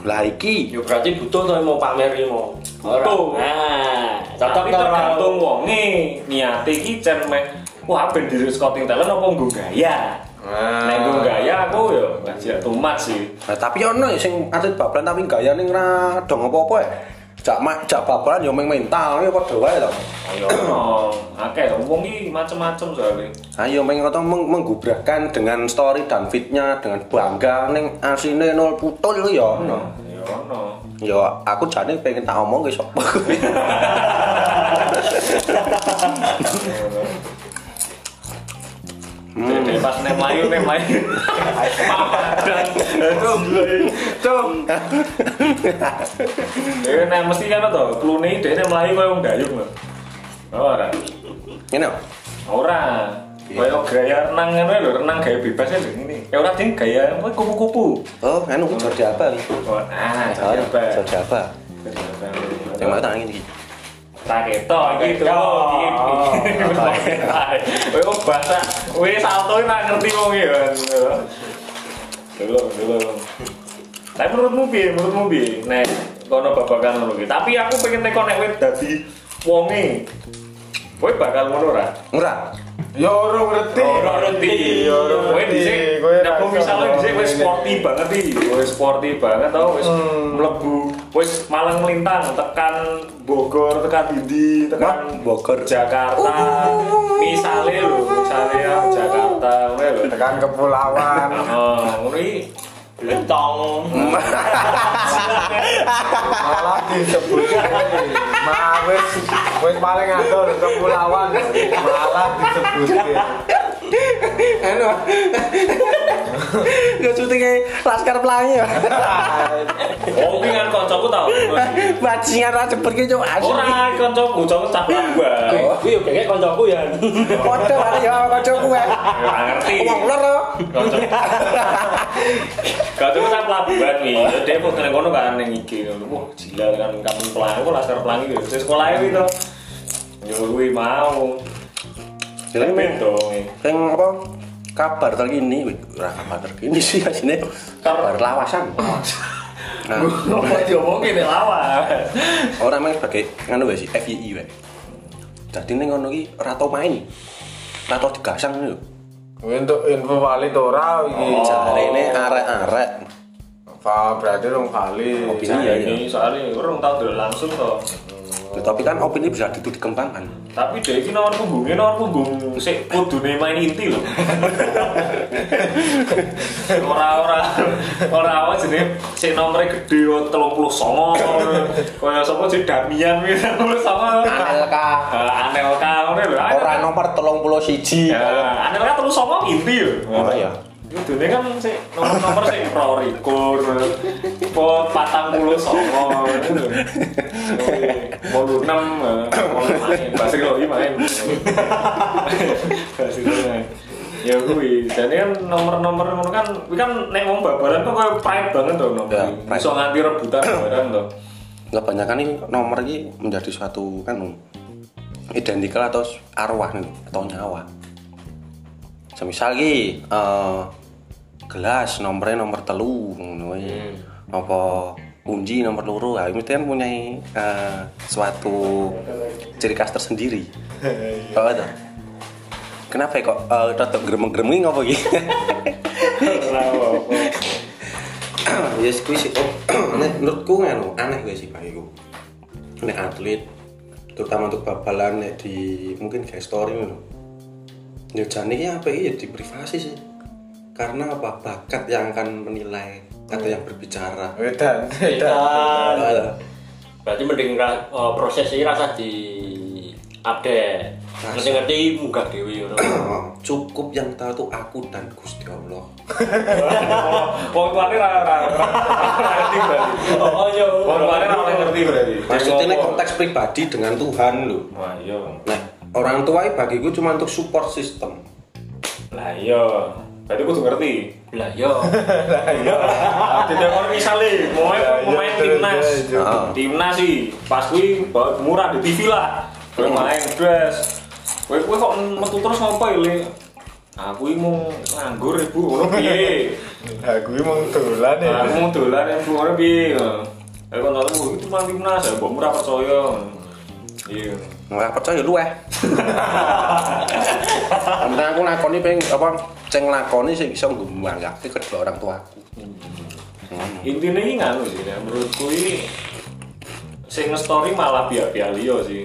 Lah iki Ya berarti butuh tuh mau pamer mau. Butuh. Nah, Tapi cocok tergantung wonge niate iki jan meh wah ben di scouting talent apa nggo gaya. Nah. Nek gaya aku yo gak tumat sih. Nah, tapi ono ya sing atlet babalan tapi gaya ning ra dong apa-apa ya. Jak mak jak babalan ya meng mental ya padha wae to. Ayo <coughs> akeh wong iki macem-macem soalnya. Ayo meng ngono meng- menggubrakkan dengan story dan fitnya dengan bangga ning asine nol putul ya ono. Ya ono. Ya aku jane pengen tak omong ke sapa. <laughs> <laughs> Dede pas mlayu nek mlayu. Padang. Cung. Cung. Ya nek mesti kan to, klune dhek nek mlayu koyo wong dayung lho. Ora. Ngene. Ora. Koyo gaya renang ngono lho, renang gaya bebas ya ngene. Ya ora ding gaya apa kupu-kupu. Oh, anu Jordi apa? Oh, nah, Oh, coba. Jordi apa? Yang mana tangan ini? Tak ketok gitu. Kowe <laughs> kok bahasa, kowe salto nak ngerti wong ya. Dulu, dulu. Tapi menurutmu piye? Menurutmu piye? Nek kono babakan ngono ki. Tapi aku pengen teko nek kowe dadi wonge. Kowe bakal ngono ora? Ora. Ya ora ngerti. Ora ngerti. Ya ora Kowe ngerti. Kowe nek iso dhisik wis sporty banget iki. Wis sporty banget tau wis Hmm. mlebu. Wis malang melintang tekan Bogor, tekan Dindi, tekan Bogor. Jakarta. Misale lho, misale ya Jakarta, ngono lho. ini. Tekan kepulauan. <laughs> Oh, ngono iki Lentong. Malah disebut Malah wis wis paling atur kepulauan. Malah disebut Anu. Gak syutingnya Laskar Pelangi ya. <laughs> Oh, kuwi kan kancaku tau. Bajingan ra cepet ki cuk. Ora kancaku, kancaku cah pelabuhan. Kuwi yo kayak koncoku ya. Padha wae ya kanca kuwe. Ya ngerti. Wong lor to. Kancaku. Kancaku cah wi. Dia mau kena kono kan ning iki ngono. Wah, gila kan kampung pelangi kok laskar pelangi yo. Wis sekolah iki to. Yo kuwi mau. Jadi beda. Yang apa? Kabar terkini, wih, ora kabar terkini sih asine. Kabar lawasan. <laughs> Nah, Apa diomongin nek lawan. orang main sebagai nganu wae sih FYI wae. Jadi ning ngono iki ora tau main. Ora tau digasang lho. Untuk info valid ora iki. Jarene arek-arek. Fa berarti dong valid. Opini. Iya, Iya, ini soalnya orang tahu dulu langsung toh. Ya, tapi kan opini bisa itu dikembangkan. Tapi dia ini nomor punggungnya nomor punggung sik kudune main inti loh. <laughs> Ora-ora ora apa jenenge sik nomornya gede oh, 39. Kaya sapa sih Damian kuwi 39. Anelka Ah, Anelka ngono lho. ora nomor 31. Ya, Anelka 39 inti yo. Oh ya. Kudune kan sik nomor-nomor sik pro record. Po 40 songo ngono. Mau 6 main bahasa Lohi main. Bahasa main. Ya kuwi, jadi kan nomor-nomor ngono kan, kuwi kan nek wong babalan kok koyo pride banget to nomor. Ya. Iso nganti rebutan barang to. Nggak banyak kan ini nomor ini menjadi suatu kan identikal atau arwah nih atau nyawa. Semisal ki eh, gelas nomornya nomor telu ngono wae. Apa kunci nomor loro ya mesti kan punya eh, suatu ciri khas tersendiri. <laughs> Oh, itu. Kenapa ya kok eh, tetap gremeng-gremeng apa gitu? Ya kuwi sih oh, <coughs> nek menurutku ngono aneh gue sih pak iku nek atlet terutama untuk babalan nek di mungkin kayak story ngono ya jane apa ya di privasi sih karena apa bakat yang akan menilai atau yang berbicara Wedan. Kan. Ada. Berarti mending eh, proses ini rasa di update. Ngerti-ngerti munggah dewi. Oh, <coughs> cukup yang tahu tuh aku dan Gusti Allah <laughs> Wong tuane ra ra ra ngerti berarti. Oh iya. Wong tuane ra ngerti berarti. maksudnya nek konteks pribadi dengan Tuhan loh Wah, iya. nah orang tua ini bagiku cuma untuk support system Lah iya. Berarti kudu ngerti. Lah yo. Jadi kalau misalnya mau main Ya, mau main iya, timnas, iya, iya. Ah. timnas sih pas bawa murah di TV lah, gue main dress, gue gue kok metu terus ngapa ya Aku ini mau nganggur ibu, ngono piye? <laughs> Lah kuwi mung dolan ya. Aku mau dolan ibu, ngono piye? Aku tahu itu main timnas, ya bawa murah percaya. Iya. Nggak percaya lu eh. <laughs> Karena aku lakoni pengen apa? Ceng lakoni sih bisa nggak kedua orang tua aku. Intinya ini nganu sih, ya. menurutku ini sing nge-story malah biar-biar liyo sih.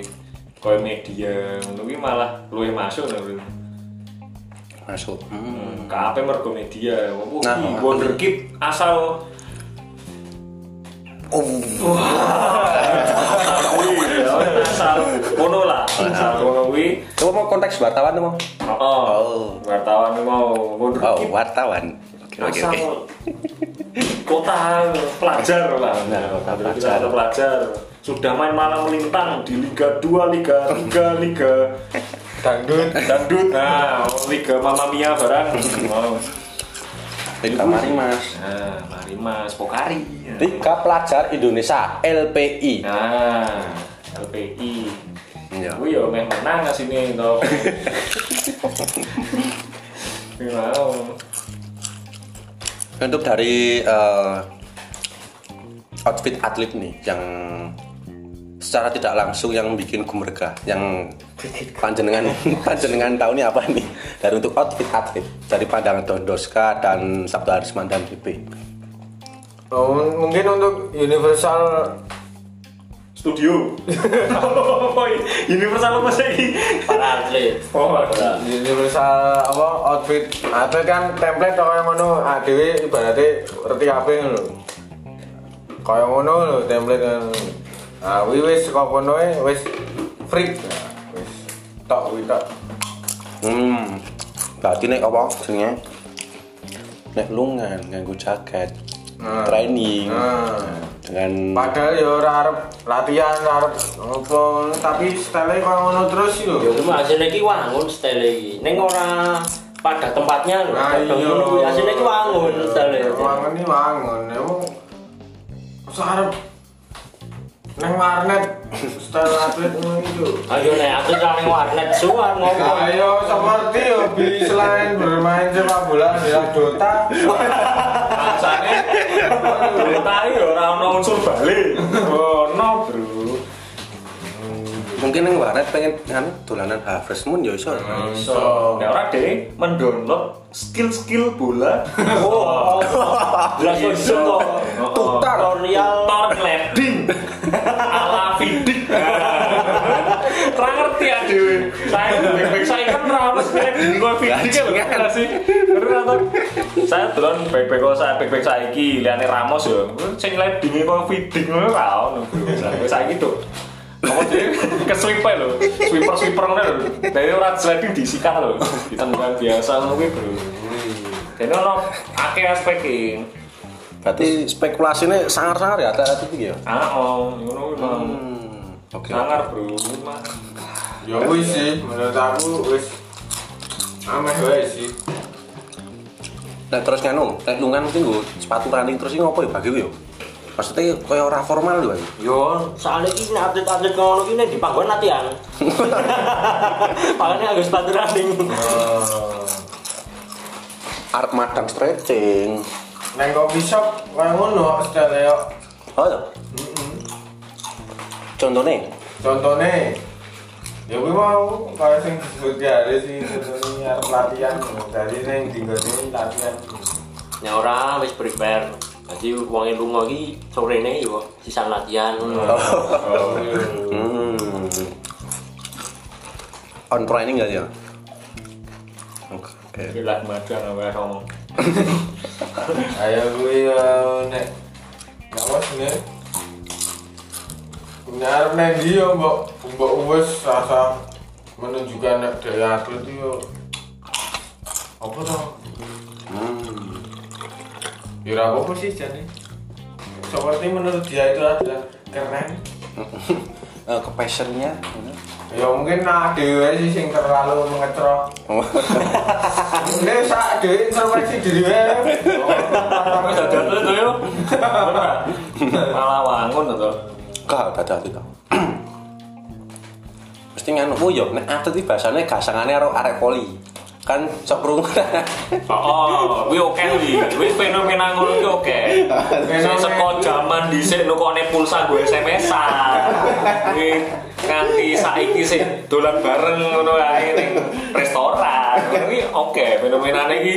Kayak media, ngono kuwi malah luwih masuk nah, bro. masuk. Hmm. Kape mergo media, Nah, nah, wonderkid asal oh <laughs> asal kono lah, asal kono kuwi Oh, mau konteks wartawan tuh mau? Oh, Oh. wartawan mau Oh, wartawan. Oke, oke. kota pelajar lah. Nah, kota Kita pelajar. kota pelajar. Sudah main malam melintang di Liga 2, Liga 3, Liga Dangdut. Dangdut. Nah, Liga Mamma Mia barang. Mau. Liga Mari Mas. Nah, mari Mas Pokari. Liga Pelajar Indonesia LPI. Nah, LPI. Iya. Gue ya meh menang sini toh. Ini mau. Untuk dari eh, outfit atlet nih yang secara tidak langsung yang bikin gumregah yang panjenengan <laughs> panjenengan tahu nih apa nih dari untuk outfit atlet dari pandangan Dondoska dan Sabtu Arisman dan PP Oh, mungkin untuk universal Studio. <laughs> Universal apa sih? para atlet. Oh, Para- universal apa outfit. Atlet kan template kaya ngono. Ah dhewe ibarate ngerti kabeh lho. Kaya ngono lho template kan. Ah wi wis saka kono e wis freak. Nah, wis tok wi tok. Hmm berarti nek apa jenenge? Nek lungan nganggo jaket Nah. training Nah. dengan padahal ya ora arep latihan arep apa tapi style kaya ngono terus lho Ya cuma hasilnya ki wangun style iki. Ning ora pada tempatnya lho. Nah, Kadang iya. ngono kuwi hasilnya ki wangun style. Wangun ini wangun. Emang masa arep neng warnet style atlet ngono itu. Ayo nek aku nang warnet suar ngomong. Ayo seperti hobi selain bermain sepak bola di Dota. <laughs> Rasane Tari ora ono unsur balik. Oh, no, Bro. mungkin yang warnet pengen kan dolanan Harvest Moon ya iso So, Nek ora deh mendownload skill-skill bola. Oh, jelas iso kok. Tutar. Tutorial Tor leading ala Vidic. Ora ngerti ya dhewe. Saya back-back saya kan ora ono leading kok Vidic ya lho nggak sih. Saya dolan back-back kok saya back-back saiki liyane Ramos ya. Sing leading kok Vidic ngono ora ono bro. Sampai saiki tuh. Apa sih ke sweeper lho, sweeper sweeper ngono lho. Dari ora sliding disikat lho. Ditentukan biasa ngono kuwi bro. Jadi ono akeh aspek iki. berarti spekulasinya sangar-sangar ya itu ya Ah, oh, ngono hmm. oke Sangar bro, mah. Ya wis sih menurut aku wis ameh wae sih. Nah terus nganu, nek lungan mungkin gue sepatu running terus ini ngopo ya bagi gue yo? Maksudnya kayak ora formal lho. Yo, soalnya ini atlet-atlet ngono ini di panggon latihan. <laughs> Makanya harus sepatu running. Arep madang stretching. Neng coffee shop kaya ngono style yo. Oh ya. Contohnya, Contohnya Ya kuwi mau kaya sing disebut hari sih contohnya arep latihan dari neng dinggone latihan. Ya ora wis prepare. Jadi wong lunga iki sorene yo sisan latihan ngono. Oh, hmm. on training gak ya? Oke. Gila madang wae ngomong. Ayo gue uh, nek ngawas nih. Nyarep nek dia mbok mbok wis rasa menunjukkan nek dari atlet itu yo apa toh? Hmm. Ya ora apa sih jadi. Seperti menurut dia itu adalah keren. <laughs> Eh, ke passionnya. Ya mungkin nah dewe sih sing terlalu mengecrok. <laughs> Ini sak dewe introspeksi diri wae. <laughs> Yo. Malah wangun to. Gak ada hati <clears throat> tau. Mesti nganu, oh yo, nek atlet iki bahasane gasangannya karo arek poli. Kan sok krungu. Oh, kuwi oke kuwi. Kuwi fenomena ngono ki oke. Seko jaman dhisik nukone pulsa gue SMS-an. Kuwi nganti saiki sing dolan bareng ngono ae ning restoran. Kuwi oke, fenomenane iki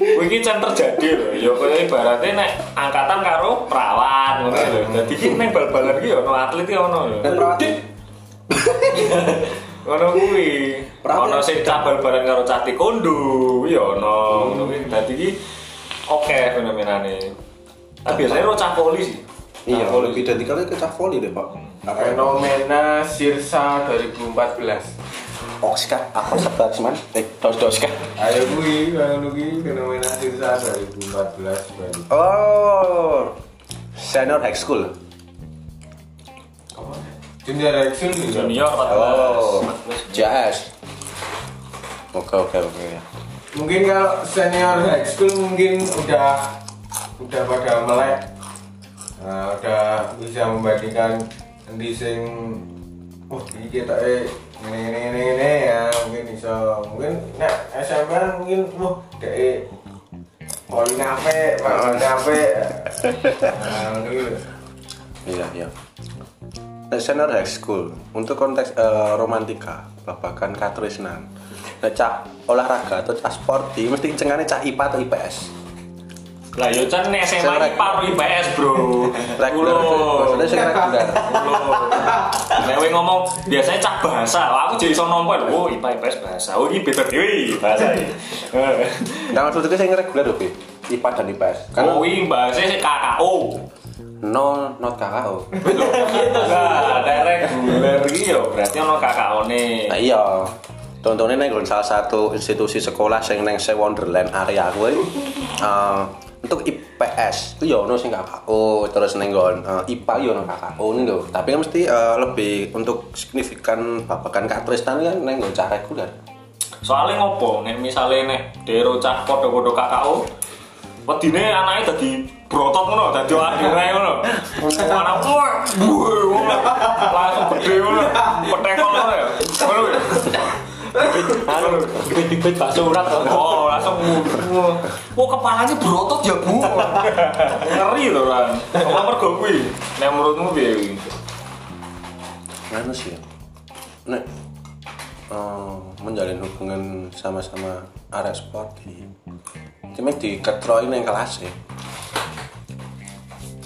Iki can terjadi lho. Ya kaya ibaratnya nek angkatan karo perawat ngono lho. Dadi iki ning bal-balan iki ya ono atlet iki ono lho. Nek perawat <laughs> Ngono kuwi. Ono sing cabal bareng karo cah taekwondo, kuwi ya ono. Ngono kuwi dadi iki oke fenomenane. Tapi biasanya ro cah poli sih. Iya, Cah lebih identikalnya ke cak voli deh, Pak. Fenomena Sirsa 2014. Oscar apa sebelas man eh dos dos kan Ayo kuwi ngono kuwi fenomena sisa 2014 Bali. oh senior high school Junior high school. Junior oh 14. JS oke oke oke ya Mungkin kalau senior high school mungkin udah udah pada melek. Nah, udah bisa membandingkan endi sing oh iki kita eh ini ini ini ini ya mungkin bisa mungkin nek SMP mungkin wah dek Poli nape, Pak nape. Nah, iya iya. Nah, senior high school untuk konteks eh, romantika babakan katresnan. Nah, cah olahraga atau cah sporty mesti cengane cah IPA atau IPS Lah yo can nek SMA iki paru IPS, Bro. reguler maksudnya sing reguler Nek kowe ngomong biasanya cak bahasa, aku jadi iso nomor. Oh, IPA IPS bahasa. Oh, iki beda dewe bahasa iki. nah maksudnya sing reguler lho. IPA dan IPS kan Oh, iki bahasa sik KKO. no not KKO Nah, <laughs> nek reguler iki yo berarti ono KKO-ne. Nah iya. Contohnya nih salah satu institusi sekolah yang neng se Wonderland area gue eh, untuk IPS itu ya ono sing KKO terus neng gon eh, IPA ya ono KKO nih lho. Tapi kan mesti eh, lebih untuk signifikan babakan katristan kan neng gon cara reguler. Soalnya ngopo, nek misale nek dero cah padha-padha KKO, wedine anake dadi brotot ngono, dadi <laughs> akhire ngono. Anak wuh, langsung gede ngono. Petekol ngono ya. Ngono ya. Anu bibit-bibit bakso urat. Oh, langsung. Wah, kepalanya berotot ya, Bu. Ngeri to, Ran. Apa mergo kuwi? Nek menurutmu piye kuwi? Nganu sih. Nek eh, menjalin hubungan sama-sama area sporty. Cuma di ketroi neng kelas ya.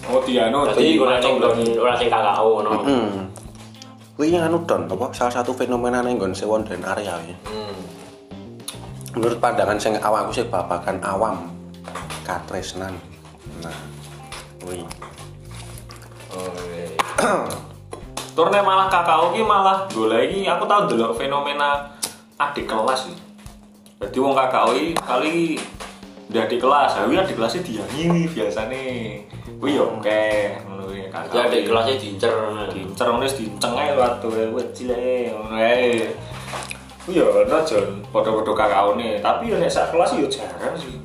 Oh, Diano Jadi ora sing ora sing KKO ngono. Hmm. Kuwi anu don apa salah satu fenomena ning nggon sewon dan area ya. Menurut pandangan sing awakku sih babakan awam katresnan. Nah, kuwi. Oh. Turne malah kakao ki malah golek iki aku tau delok fenomena adik kelas iki. Jadi wong kakao iki kali di adik kelas, ha kuwi adik kelasnya diyangi biasane. Kuwi yo oke ngono kuwi kakao. Ya adik kelasnya diincer. diincer ngono wis diinceng ae watu kecil ae ngono ae. Kuwi yo ono jon padha-padha kakaone, tapi yo nek sak kelas yo jarang sih.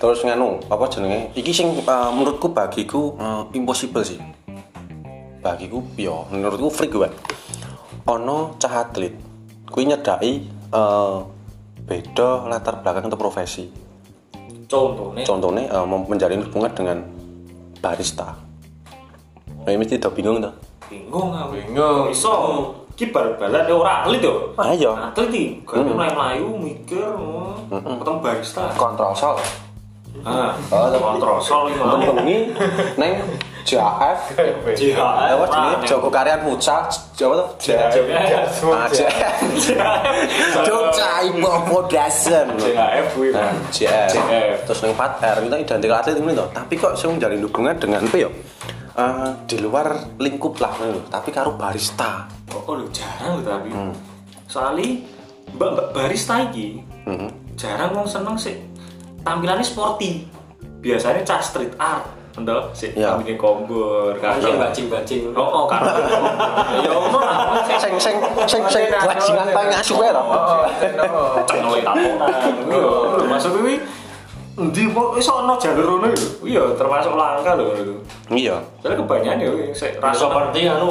Terus nganu, apa jenenge? Iki sing eh, menurutku bagiku eh, impossible sih. Bagiku yo menurutku freak gue. Ono cah atlet kuwi nyedaki eh, beda latar belakang atau profesi. Contohnya Contohnya mem- menjalin hubungan dengan barista. Nah, mesti udah bingung tuh. bingung aku. Bingung. Iso ki bal-balan ya ora atlet yo. Ah iya. Atlet iki kan mlayu-mlayu mikir oh, ketemu barista. Kontrol sol. Ah, Oh, kontrol sol iki bengi neng JAF. JHF. Apa jenenge Joko Karyan Futsal? Jawa tuh? Ah, JF. Jogja Ibu Foundation. JHF kuwi. Nah, JF. JF. Terus neng 4R kita identik atlet ini tuh. Tapi kok sing menjalin hubungan dengan apa ya? Eh, di luar lingkup lah, lho. tapi karo barista. Oh, lho jarang lho tapi. Soalnya mbak mbak barista iki Hmm. jarang wong seneng sih tampilannya sporty. Biasanya cah street art, entah sih Iya. rambutnya kombor, kan? Sing bajing-bajing. Oh, oh kan. <laughs> Ya lah. Sing sing sing sing bajingan paling asu wae <laughs> lho. Cengoy tatonan. Lho, Maksud kuwi endi kok iso ono jalur ngono lho. Iya, termasuk langka lho ngono iku. Iya. Soalnya kebanyakan ya sik Rasa rasa seperti anu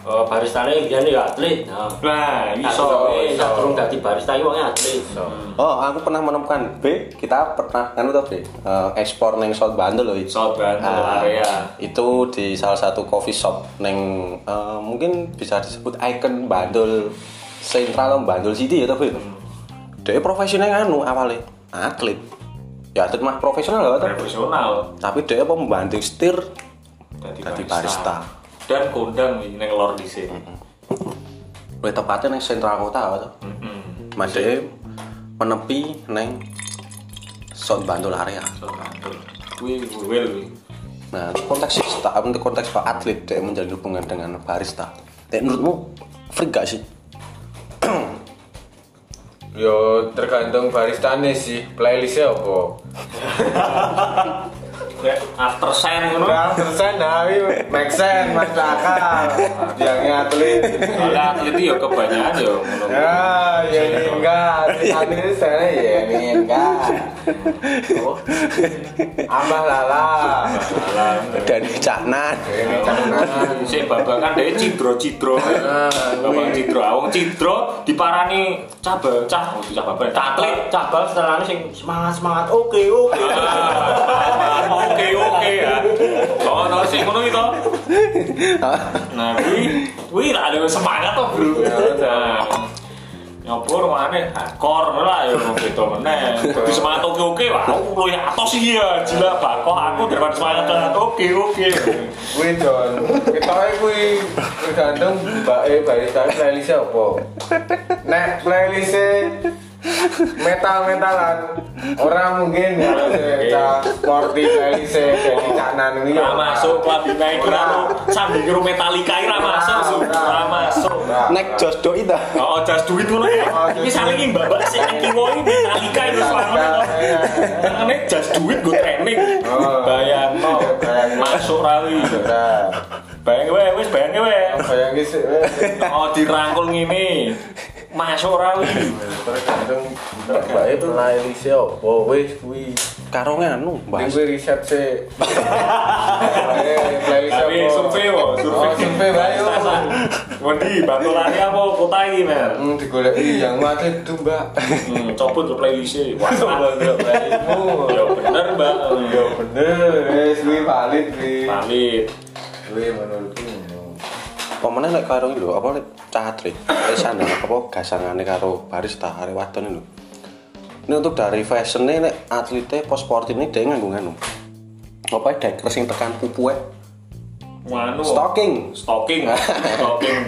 eh, baristane biyen ya atlet. Nah, Nah, iso. iso turun dadi barista iki wonge atlet. Oh, aku pernah menemukan B. Kita pernah kan tuh B. eh, ekspor neng South Bandung loh. itu. South Bantul Ah, area. Itu di salah satu coffee shop neng eh, mungkin bisa disebut ikon Bandul Central Bandul City ya tapi itu. Dia profesional anu awalnya atlet. Ya atlet mah profesional tuh. Profesional. Tapi dia apa membanting setir Dadi Dadi barista. Dan kondang nih neng lor di sini. Lebih tepatnya neng sentral kota tuh. Mas dia menepi neng South Bandul area. Well, wih. Nah, konteks sista, untuk konteks pak atlet dia menjalin hubungan dengan barista. Dan menurutmu freak gak sih? <clears throat> Yo tergantung baristane sih, playlistnya apa? <laughs> After sen ngono. Nah, persen tapi make sense, masuk akal. Yang atlet. Soalnya atlet itu ya kebanyakan ya ngono. Ya, ya ini enggak. Atlet itu sana ya ini enggak. Amah lala. dari caknan Ini kanan. Sing babakan dhewe cidro-cidro. Babak cidro, awong cidro diparani cabal cah, oh cah babak atlet. cabal setelahnya sing semangat semangat oke oke <laughs> Ya. Oh, no sih ngono gitu. Nah, kuwi kuwi lah ada semangat toh, Bro. Nah, nyopor mana kor lah ya ngono gitu meneh. Di semangat oke oke wah aku lu ya atos iya gila bakoh aku daripada semangat semangat oke oke. Kuwi John, ketoke kuwi tergantung mbake barista playlistnya apa. <laughs> Nek playlistnya metal-metalan orang mungkin ya cak sporty playlistnya jadi cak nan ini Ra masuk labi naik kira sambil kira Metallica ra masuk, ra masuk. nek jos do itu Oh, jas duit ngono ya. Iki saling iki mbak sing kiwo iki Metallica itu selama Tengene jas duit gue training. Oh. Bayangno. Masuk rawi. Bayang wae wis bayang wae. bayangin sih Oh, dirangkul ngene. Masuk rawi. tergantung mbake playlistnya apa wis kuwi karo nganu bahas gue riset sih. <laughs> Eh, playlist Tapi apa? survei survei. Oh, survei bayu. Wendi, batulane apa kota iki, Mel? Hmm, digoleki yang mati itu, Mbak. Hmm, copot ke playlist Wah, <laughs> Coba ndelok playlistmu. ya bener, Mbak. Ya bener, wis kuwi valid kuwi. Pamit. Kuwi menurutku. Pemene nek karo iki lho, apa nek catri, sana apa gasangane karo barista arek wadon lho. Ini untuk dari fashion nek atlete post sport ini dia nganggo nganu. Apa deker sing tekan pupuke Nganu. stocking. Stalking. <laughs> Stalking.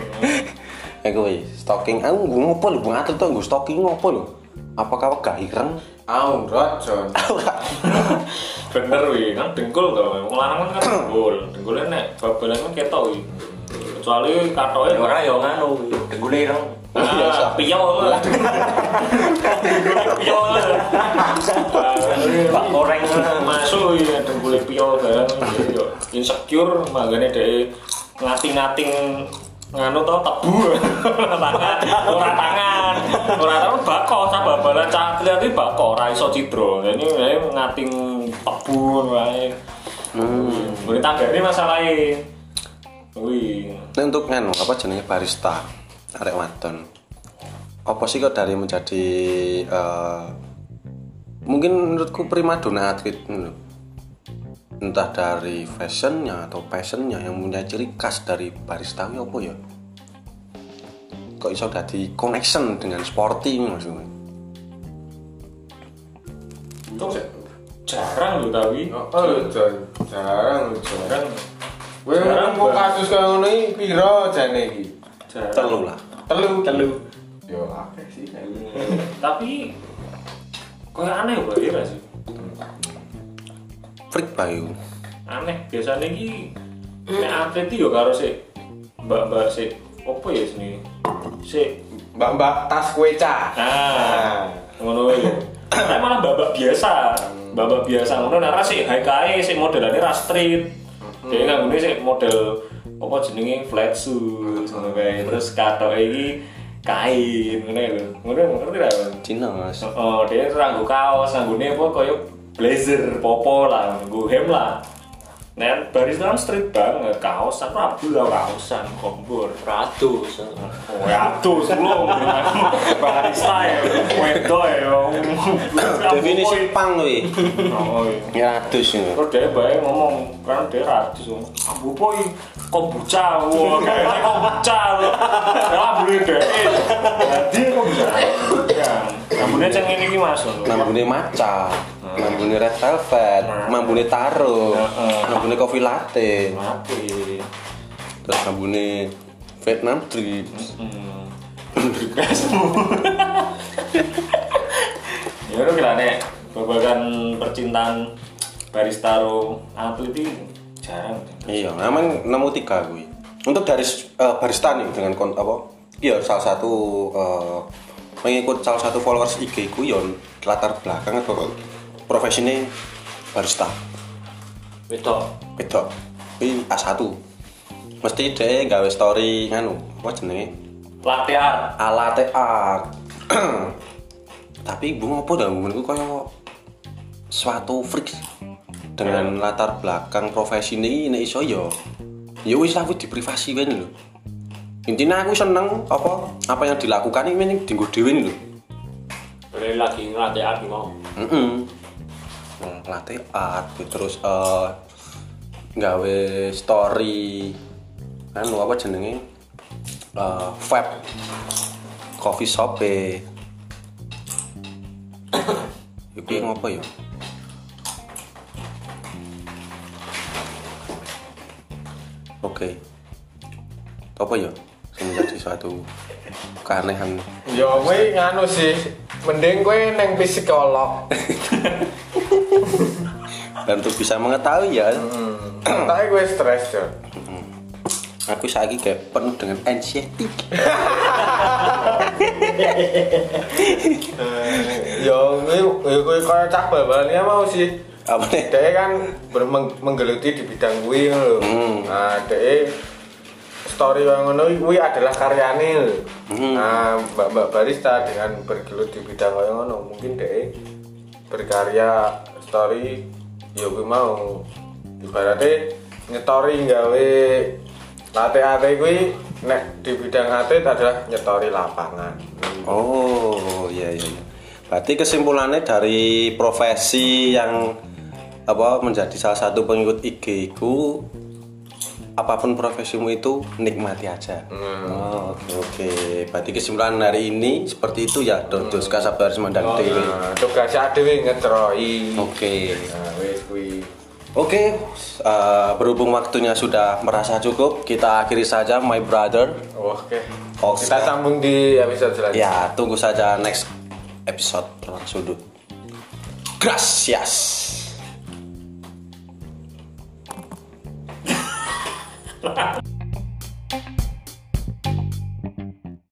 Ya kuwi, stocking. Aku ngopo lho, bung atlet tuh nggo stocking ngopo lho? Apakah gak ireng? Aurat, John. <laughs> Bener wi, kan dengkul to. Wong lanang kan kan dengkul. Dengkulnya nek babalan kan ketok wi. Kecuali katoke ora yo nganu dengkule ireng. Ah, piyol. Piyol. Pak goreng. Masuk ya dengkule piyol barang yo insecure magane dhek ngating-ngating nganu to tebu. Tangan ora tangan. Ora tangan bako cah kliat iki bako ora iso cidro. Ini ini ngating tebu wae. Hmm. Boleh tanggane masalahe wih Ini untuk nganu apa jenenge barista arek wadon. Apa sih kok dari menjadi eh, mungkin menurutku primadona atlet. Entah dari fashionnya atau passionnya yang punya ciri khas dari barista ini apa ya? Kok iso dadi connection dengan sporty ini maksudnya? itu jarang lho tapi Oh. Jarang jarang Kowe mau kasus kaya ngono iki piro jane iki? Telu lah. Telu. telu Yo akeh sih. tapi kayak aneh ya Mbak Ira sih Freak Bayu. aneh biasanya ki nek atlet iki yo karo sik mbak-mbak sik apa ya sini sik Mbak-mbak tas kue cah. nah ngono wae nek malah mbak-mbak biasa mbak-mbak biasa ngono nek ra sik high kae sik modelane ra street dia nganggone sik model apa jenenge flat suit ngono kae terus katoke iki kain ngono lho ngono ngerti ra? Cina mas. Oh, dia nganggo kaos, nganggone apa koyo blazer, popo lah, nganggo hem lah. Nen barista kan street banget, kaos aku abu lah kaosan, kompor. ratus Oh, ya tuh sebelum barista ya, wedo ya. Definisi pang wi. Oh, iya. Ya ratus ini. Terus dia baik ngomong, kan dia ratus Abu boy, kombucha, wah kayaknya kombucha loh. Ya boleh deh. Jadi kombucha. Ceng ini ki mas. Mambune maca, mambune red velvet, mambune taro, mambune coffee latte, terus mambune Vietnam drip. Hmm. Gasmu. <laughs> ya udah kira nek babagan percintaan barista ro atlet itu jarang. Iya, memang nemu tiga gue. Untuk dari eh, barista nih dengan kon, apa? Iya, salah satu mengikut salah satu followers IG ku yon latar belakang atau profesinya barista. Wedok. wedok ini A1 mesti dia gawe story nganu apa jenenge? Latte art. ala art. <clears throat> Tapi ibu ngopo dah menurutku kaya suatu freak dengan latar belakang profesi ini ini iso yo ya wis lah wis di privasi wae lho. Intinya aku seneng apa apa yang dilakukan ini dinggo dhewe ini lho. Boleh lagi ngelatih art mau. Heeh. Latih art terus eh gawe story kan apa jenenge eh vape coffee shop e Iku ngopo ya? Oke. Apa ya? Menjadi suatu keanehan Ya kowe nganu sih, mending kowe neng psikolog. <laughs> dan untuk bisa mengetahui ya Hmm. <clears throat> Tapi kowe stres ya. aku saiki kayak penuh dengan anxiety Ya kowe ya kowe kaya cah bal-balannya mau sih. apa nih Dia kan menggeluti di bidang kuwi ngono lho. Hmm. Nah, dia story yang ngono kuwi adalah karyane. Hmm. Nah, Mbak-mbak barista dengan bergelut di bidang kaya ngono, mungkin dia berkarya story ya kuwi mau ibaratnya nyetori gawe latte-ate kuwi nek di bidang ate adalah nyetori lapangan. oh iya iya iya. berarti kesimpulannya dari profesi yang apa menjadi salah satu pengikut IG ku apa pun profesimu itu nikmati aja. Oh, oke oke. Berarti kesimpulan hari ini seperti itu ya. Dodos kasabar semandang dewe. Nah, tugasnya dhewe ngetroi. Oke. Nah, wis kuwi. Oke, eh, berhubung waktunya sudah merasa cukup, kita akhiri saja my brother. Oke. Oke. Kita sambung di episode selanjutnya. Ya, tunggu saja next episode Ruang Sudut. Gracias.